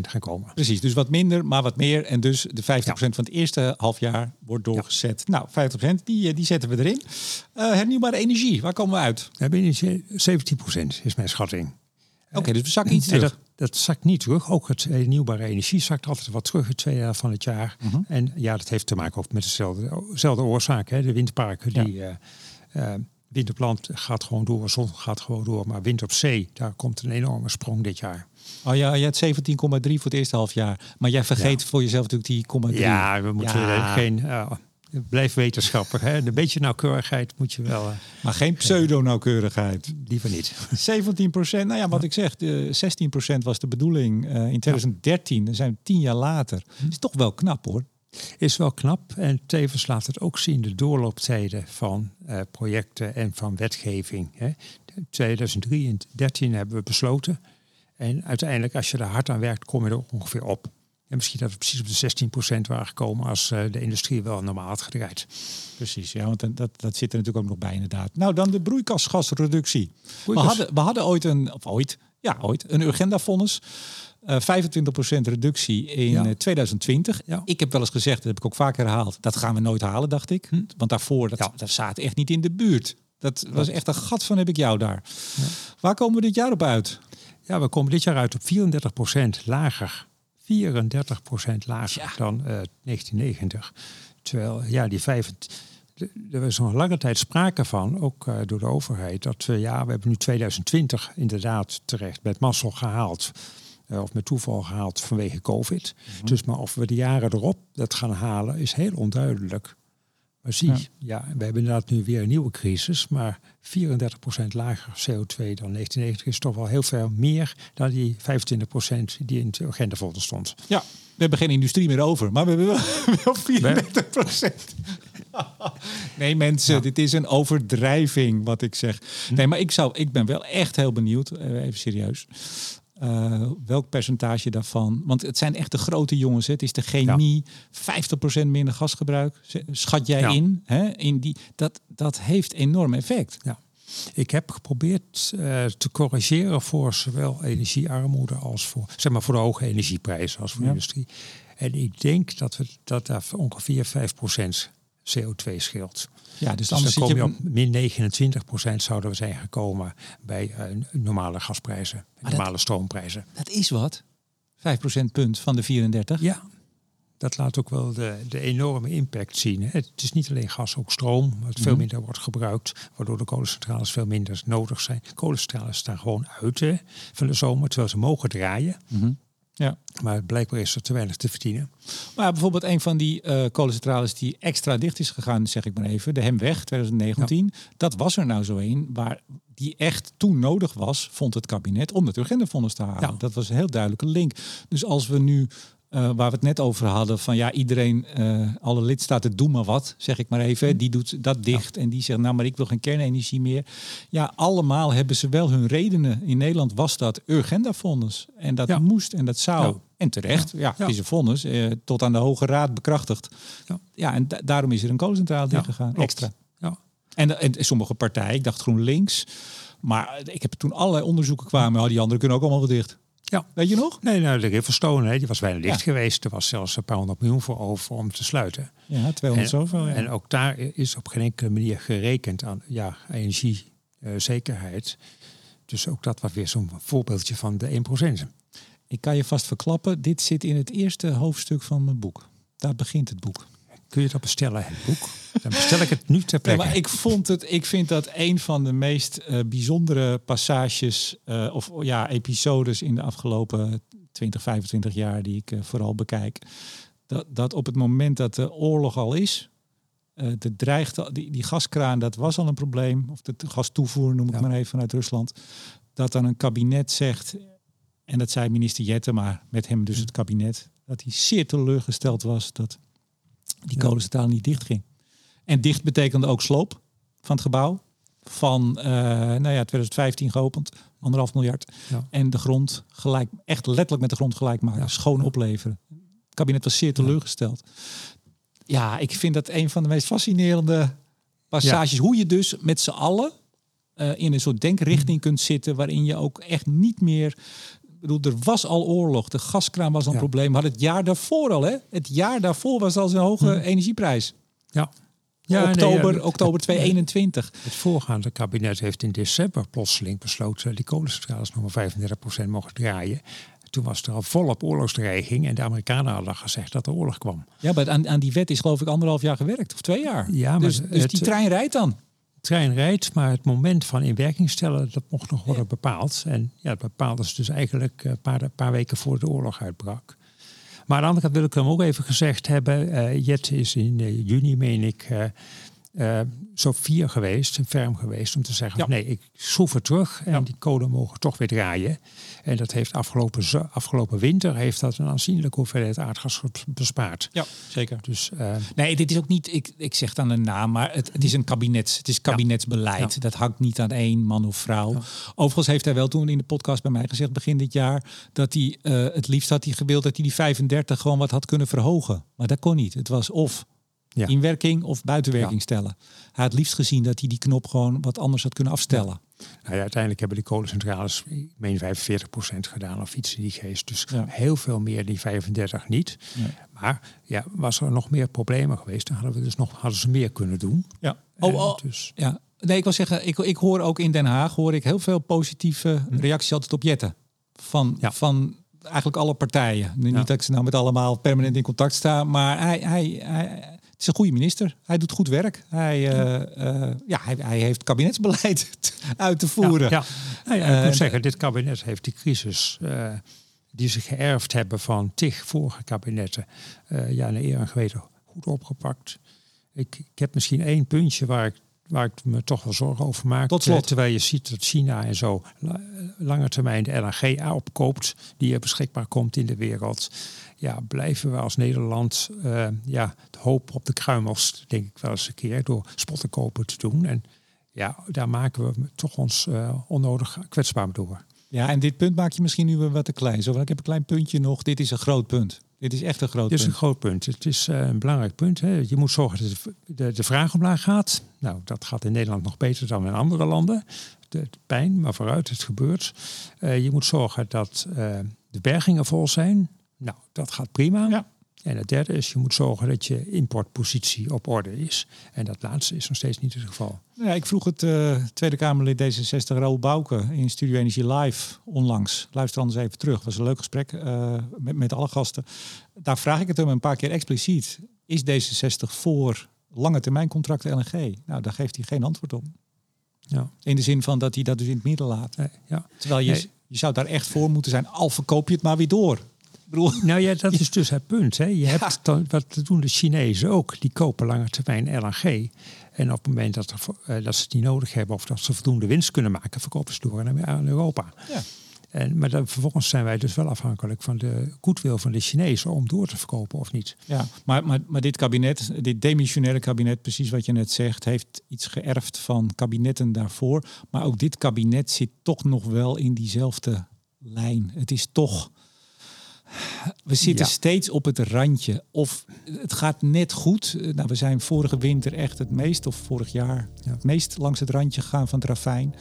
gaan komen. Precies, dus wat minder, maar wat meer. En dus de 50% van het eerste halfjaar wordt doorgezet. Nou, 50% die, die zetten we erin. hernieuwbare energie, waar komen we uit? Binnen 17% is mijn schatting. Oké, dus we zakken iets terug dat zakt niet terug. Ook het hernieuwbare energie zakt altijd wat terug het tweede helft van het jaar. Mhm. En ja, dat heeft te maken ook met dezelfde, oorzaak. Hè. De windparken, die uh, uh, wind op land gaat gewoon door, zon gaat gewoon door. Maar wind op zee, daar komt een enorme sprong dit jaar. Oh ja, je hebt 17,3 voor het eerste half jaar. Maar jij vergeet voor jezelf natuurlijk die 0,3. Ja, we moeten geen... Uh, blijf wetenschapper. Hè? Een beetje nauwkeurigheid moet je wel. Uh, maar geen pseudo-nauwkeurigheid. Liever niet. 17 procent. Nou ja, wat ik zeg, de 16 procent was de bedoeling uh, in 2013. Dan zijn we tien jaar later. Hm. Is toch wel knap hoor. Is wel knap. En tevens laat het ook zien de doorlooptijden van uh, projecten en van wetgeving. Hè? 2013 hebben we besloten. En uiteindelijk, als je er hard aan werkt, kom je er ongeveer op. En misschien dat we precies op de 16% waren gekomen als uh, de industrie wel normaal had gedraaid. Precies, ja, want dat, dat zit er natuurlijk ook nog bij inderdaad. Nou, dan de broeikasgasreductie. We, hadden, we hadden ooit een, of ooit, ja, ooit, een urgenda-vonnis. Uh, 25% reductie in ja. 2020. Ja. Ik heb wel eens gezegd, dat heb ik ook vaak herhaald, dat gaan we nooit halen, dacht ik. Hm. Want daarvoor, dat, dat staat echt niet in de buurt. Dat was echt een gat van heb ik jou daar. Ja. Waar komen we dit jaar op uit? Ja, we komen dit jaar uit op 34% lager 34% lager dan uh, eh, 1990. Terwijl ja, die 5, er was nog lange tijd sprake van, ook uh, door de overheid, dat we, ja, we hebben nu 2020 inderdaad terecht met mazzel gehaald. Uh, of met toeval gehaald vanwege COVID. Mm -hmm. Dus maar of we de jaren erop dat gaan halen, is heel onduidelijk. Maar zie, ja. ja, we hebben inderdaad nu weer een nieuwe crisis, maar 34% lager CO2 dan 1990 is toch wel heel veel meer dan die 25% die in de agendafolder stond. Ja, we hebben geen industrie meer over, maar we hebben wel, wel 34%. nee mensen, ja. dit is een overdrijving wat ik zeg. Nee, maar ik, zou, ik ben wel echt heel benieuwd, even serieus. Uh, welk percentage daarvan? Want het zijn echt de grote jongens. Hè? Het is de chemie, ja. 50% minder gasgebruik. Schat jij ja. in? Hè? in die, dat, dat heeft enorm effect. Ja. Ik heb geprobeerd uh, te corrigeren voor zowel energiearmoede als voor, zeg maar, voor de hoge energieprijzen als voor de industrie. En ik denk dat, we, dat daar ongeveer 5% CO2 scheelt. Ja, dus, dus dan kom je op min 29 procent zouden we zijn gekomen bij uh, normale gasprijzen, normale dat, stroomprijzen. Dat is wat. 5 procentpunt van de 34. Ja, dat laat ook wel de, de enorme impact zien. Het is niet alleen gas, ook stroom, wat veel minder wordt gebruikt, waardoor de kolencentrales veel minder nodig zijn. Kolencentrales staan gewoon uit hè, van de zomer, terwijl ze mogen draaien. Mm -hmm. Ja. Maar blijkbaar is er te weinig te verdienen. Maar bijvoorbeeld een van die uh, kolencentrales die extra dicht is gegaan, zeg ik maar even, de Hemweg 2019. Ja. Dat was er nou zo een waar die echt toen nodig was, vond het kabinet, om het agendafonds te halen. Ja. Dat was een heel duidelijke link. Dus als we nu uh, waar we het net over hadden, van ja, iedereen, uh, alle lidstaten doen maar wat, zeg ik maar even. Die doet dat dicht ja. en die zegt, nou, maar ik wil geen kernenergie meer. Ja, allemaal hebben ze wel hun redenen. In Nederland was dat Urgenda-fonds. En dat ja. moest en dat zou. Ja. En terecht, ja, is een vonnis, uh, tot aan de Hoge Raad bekrachtigd. Ja, en da daarom is er een kolencentrale dicht gegaan, extra. Ja. En, en sommige partijen, ik dacht GroenLinks, maar ik heb toen allerlei onderzoeken kwamen, oh, die anderen kunnen ook allemaal wel dicht. Ja. Weet je nog? Nee, nou, de Riverstone, hè, die was bijna dicht ja. geweest. Er was zelfs een paar honderd miljoen voor over om te sluiten. Ja, 200 en, zoveel. Ja. En ook daar is op geen enkele manier gerekend aan ja, energiezekerheid. Dus ook dat was weer zo'n voorbeeldje van de 1%. Ik kan je vast verklappen, dit zit in het eerste hoofdstuk van mijn boek. Daar begint het boek. Kun je dat bestellen, het boek? Dan bestel ik het nu ter plekke. Ja, maar ik, vond het, ik vind dat een van de meest uh, bijzondere passages uh, of ja, episodes in de afgelopen 20, 25 jaar die ik uh, vooral bekijk. Dat, dat op het moment dat de oorlog al is, de dreigt, die, die gaskraan, dat was al een probleem. Of de gastoevoer, noem ik ja. maar even, vanuit Rusland. Dat dan een kabinet zegt, en dat zei minister Jette, maar met hem dus het kabinet, dat hij zeer teleurgesteld was dat die kolencentrale niet dicht ging. En dicht betekende ook sloop van het gebouw. Van uh, nou ja, 2015 geopend, anderhalf miljard. Ja. En de grond gelijk, echt letterlijk met de grond gelijk maken. Ja. Schoon opleveren. Het kabinet was zeer teleurgesteld. Ja, ik vind dat een van de meest fascinerende passages. Hoe je dus met z'n allen uh, in een soort denkrichting kunt zitten. Waarin je ook echt niet meer bedoel, er was al oorlog. De gaskraan was al een ja. probleem. Maar het jaar daarvoor al, hè? Het jaar daarvoor was al een hoge hmm. energieprijs. Ja. Ja, oktober, nee, ja, oktober 2021. Het, het voorgaande kabinet heeft in december plotseling besloten die kolencentrales nog maar 35% mogen draaien. Toen was er al volop oorlogsdreiging en de Amerikanen hadden gezegd dat er oorlog kwam. Ja, maar aan, aan die wet is geloof ik anderhalf jaar gewerkt of twee jaar. Ja, maar dus, dus het, die trein rijdt dan. De trein rijdt, maar het moment van inwerking stellen, dat mocht nog worden bepaald. En ja, dat bepaalde ze dus eigenlijk een paar, paar weken voor de oorlog uitbrak. Maar aan de andere kant wil ik hem ook even gezegd hebben. Uh, Jet is in uh, juni, meen ik, uh, uh, zo vier geweest, een ferm geweest, om te zeggen: ja. nee, ik schroef het terug en ja. die kolen mogen toch weer draaien. En dat heeft afgelopen, afgelopen winter heeft dat een aanzienlijke hoeveelheid aardgas bespaard. Ja, zeker. Dus, uh, nee, dit is ook niet, ik, ik zeg dan een naam, maar het, het is een kabinet, het is kabinetsbeleid. Ja. Dat hangt niet aan één man of vrouw. Overigens heeft hij wel toen in de podcast bij mij gezegd, begin dit jaar, dat hij uh, het liefst had hij gewild dat hij die 35 gewoon wat had kunnen verhogen. Maar dat kon niet. Het was of ja. inwerking of buitenwerking ja. stellen. Hij had liefst gezien dat hij die knop gewoon wat anders had kunnen afstellen. Ja. Nou ja, uiteindelijk hebben die kolencentrales, ik meen 45% gedaan of iets in die geest. Dus heel veel meer die 35 niet. Maar ja, was er nog meer problemen geweest, dan hadden we dus nog hadden ze meer kunnen doen. Ja. Oh, oh. Dus. ja. Nee, ik wil zeggen, ik, ik hoor ook in Den Haag hoor ik heel veel positieve hm. reacties altijd op Jetten. Van, van eigenlijk alle partijen. Niet dat ik ze nou met allemaal permanent in contact sta, maar hij, hij, hij is een goede minister. Hij doet goed werk. Hij, ja, hij, hij, heeft kabinetsbeleid uit te voeren. Ja, Nou ja ik moet zeggen, dit kabinet heeft die crisis die ze geërfd hebben van tig vorige kabinetten, ja, naar eer en geweten goed opgepakt. Ik, ik heb misschien één puntje waar ik waar ik me toch wel zorgen over maak. Tot slot. Terwijl je ziet dat China en zo lange termijn de LNG opkoopt, die er beschikbaar komt in de wereld. Ja, blijven we als Nederland uh, ja, hoop op de kruimels, denk ik wel eens een keer, door spottenkopen te doen. En ja, daar maken we toch ons uh, onnodig kwetsbaar door. Ja, en dit punt maak je misschien nu wat te klein. Zo, ik heb een klein puntje nog. Dit is een groot punt. Dit is echt een groot punt. Dit is een groot punt. Het is uh, een belangrijk punt. Hè. Je moet zorgen dat de, de, vraag omlaag gaat. Nou, dat gaat in Nederland nog beter dan in andere landen. De, de pijn, maar vooruit, het gebeurt. Uh, je moet zorgen dat uh, de bergingen vol zijn. Nou, dat gaat prima. Ja. En het derde is, je moet zorgen dat je importpositie op orde is. En dat laatste is nog steeds niet het geval. Ja, ik vroeg het uh, Tweede Kamerlid D66 Raoul Bouke in Studio Energie Live onlangs. Luister anders even terug. Het was een leuk gesprek uh, met, met alle gasten. Daar vraag ik het hem een paar keer expliciet. Is D66 voor lange termijn contracten LNG? Nou, daar geeft hij geen antwoord op. Ja. In de zin van dat hij dat dus in het midden laat. Nee, ja. Terwijl je, Nee. je zou daar echt voor moeten zijn. Al verkoop je het maar weer door. Bedoel, Nou ja, dat is dus het punt. Hè. Je hebt dan, wat doen de Chinezen ook? Die kopen lange termijn LNG. En op het moment dat, er, uh, dat ze het niet nodig hebben of dat ze voldoende winst kunnen maken, verkopen ze door naar aan Europa. Ja. En, maar dan, vervolgens zijn wij dus wel afhankelijk van de goedwil van de Chinezen om door te verkopen of niet. Ja, maar, maar, maar dit kabinet, dit demissionaire kabinet, precies wat je net zegt, heeft iets geërfd van kabinetten daarvoor. Maar ook dit kabinet zit toch nog wel in diezelfde lijn. Het is toch. We zitten Ja. steeds op het randje. Of het gaat net goed. Nou, we zijn vorige winter echt het meest, of vorig jaar, Ja. het meest langs het randje gegaan van het ravijn.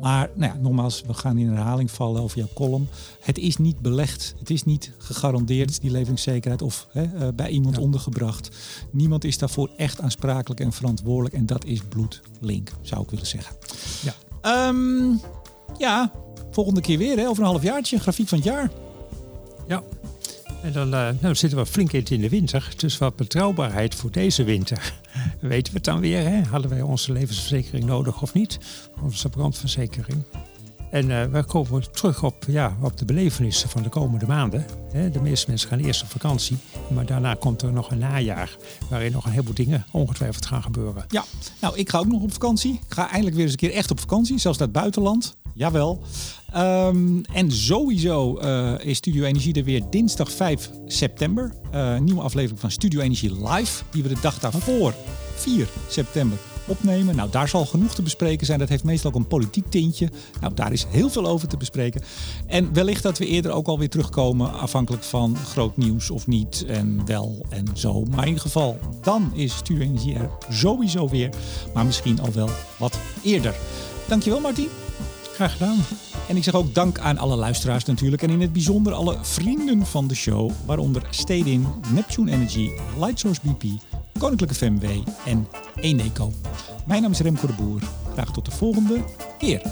Maar nou ja, nogmaals, we gaan in herhaling vallen over jouw column. Het is niet belegd. Het is niet gegarandeerd, die leveringszekerheid, of hè, uh, bij iemand Ja. ondergebracht. Niemand is daarvoor echt aansprakelijk en verantwoordelijk. En dat is bloedlink, zou ik willen zeggen. Ja. Ehm, ja, volgende keer weer, hè, over een half jaartje, grafiek van het jaar. En dan uh, nou, zitten we flink in de winter. Dus wat betrouwbaarheid voor deze winter. Weten we het dan weer? Hè? Hadden wij onze levensverzekering nodig of niet? Onze brandverzekering. En uh, we komen terug op, ja, op de belevenissen van de komende maanden. De meeste mensen gaan eerst op vakantie. Maar daarna komt er nog een najaar. Waarin nog een heleboel dingen ongetwijfeld gaan gebeuren. Ja, nou, ik ga ook nog op vakantie. Ik ga eindelijk weer eens een keer echt op vakantie. Zelfs naar het buitenland. Jawel. Um, en sowieso uh, is Studio Energie er weer dinsdag 5 september. Uh, nieuwe aflevering van Studio Energie Live. Die we de dag daarvoor, 4 september, opnemen. Nou, daar zal genoeg te bespreken zijn. Dat heeft meestal ook een politiek tintje. Nou, daar is heel veel over te bespreken. En wellicht dat we eerder ook alweer terugkomen, afhankelijk van groot nieuws of niet. En wel en zo. Maar in ieder geval, dan is Studio Energie er sowieso weer. Maar misschien al wel wat eerder. Dankjewel, Martin. Graag gedaan. En ik zeg ook dank aan alle luisteraars natuurlijk. En in het bijzonder alle vrienden van de show. Waaronder Stedin, Neptune Energy, Lightsource BP, Koninklijke FMW en Eneco. Mijn naam is Remco de Boer. Graag tot de volgende keer.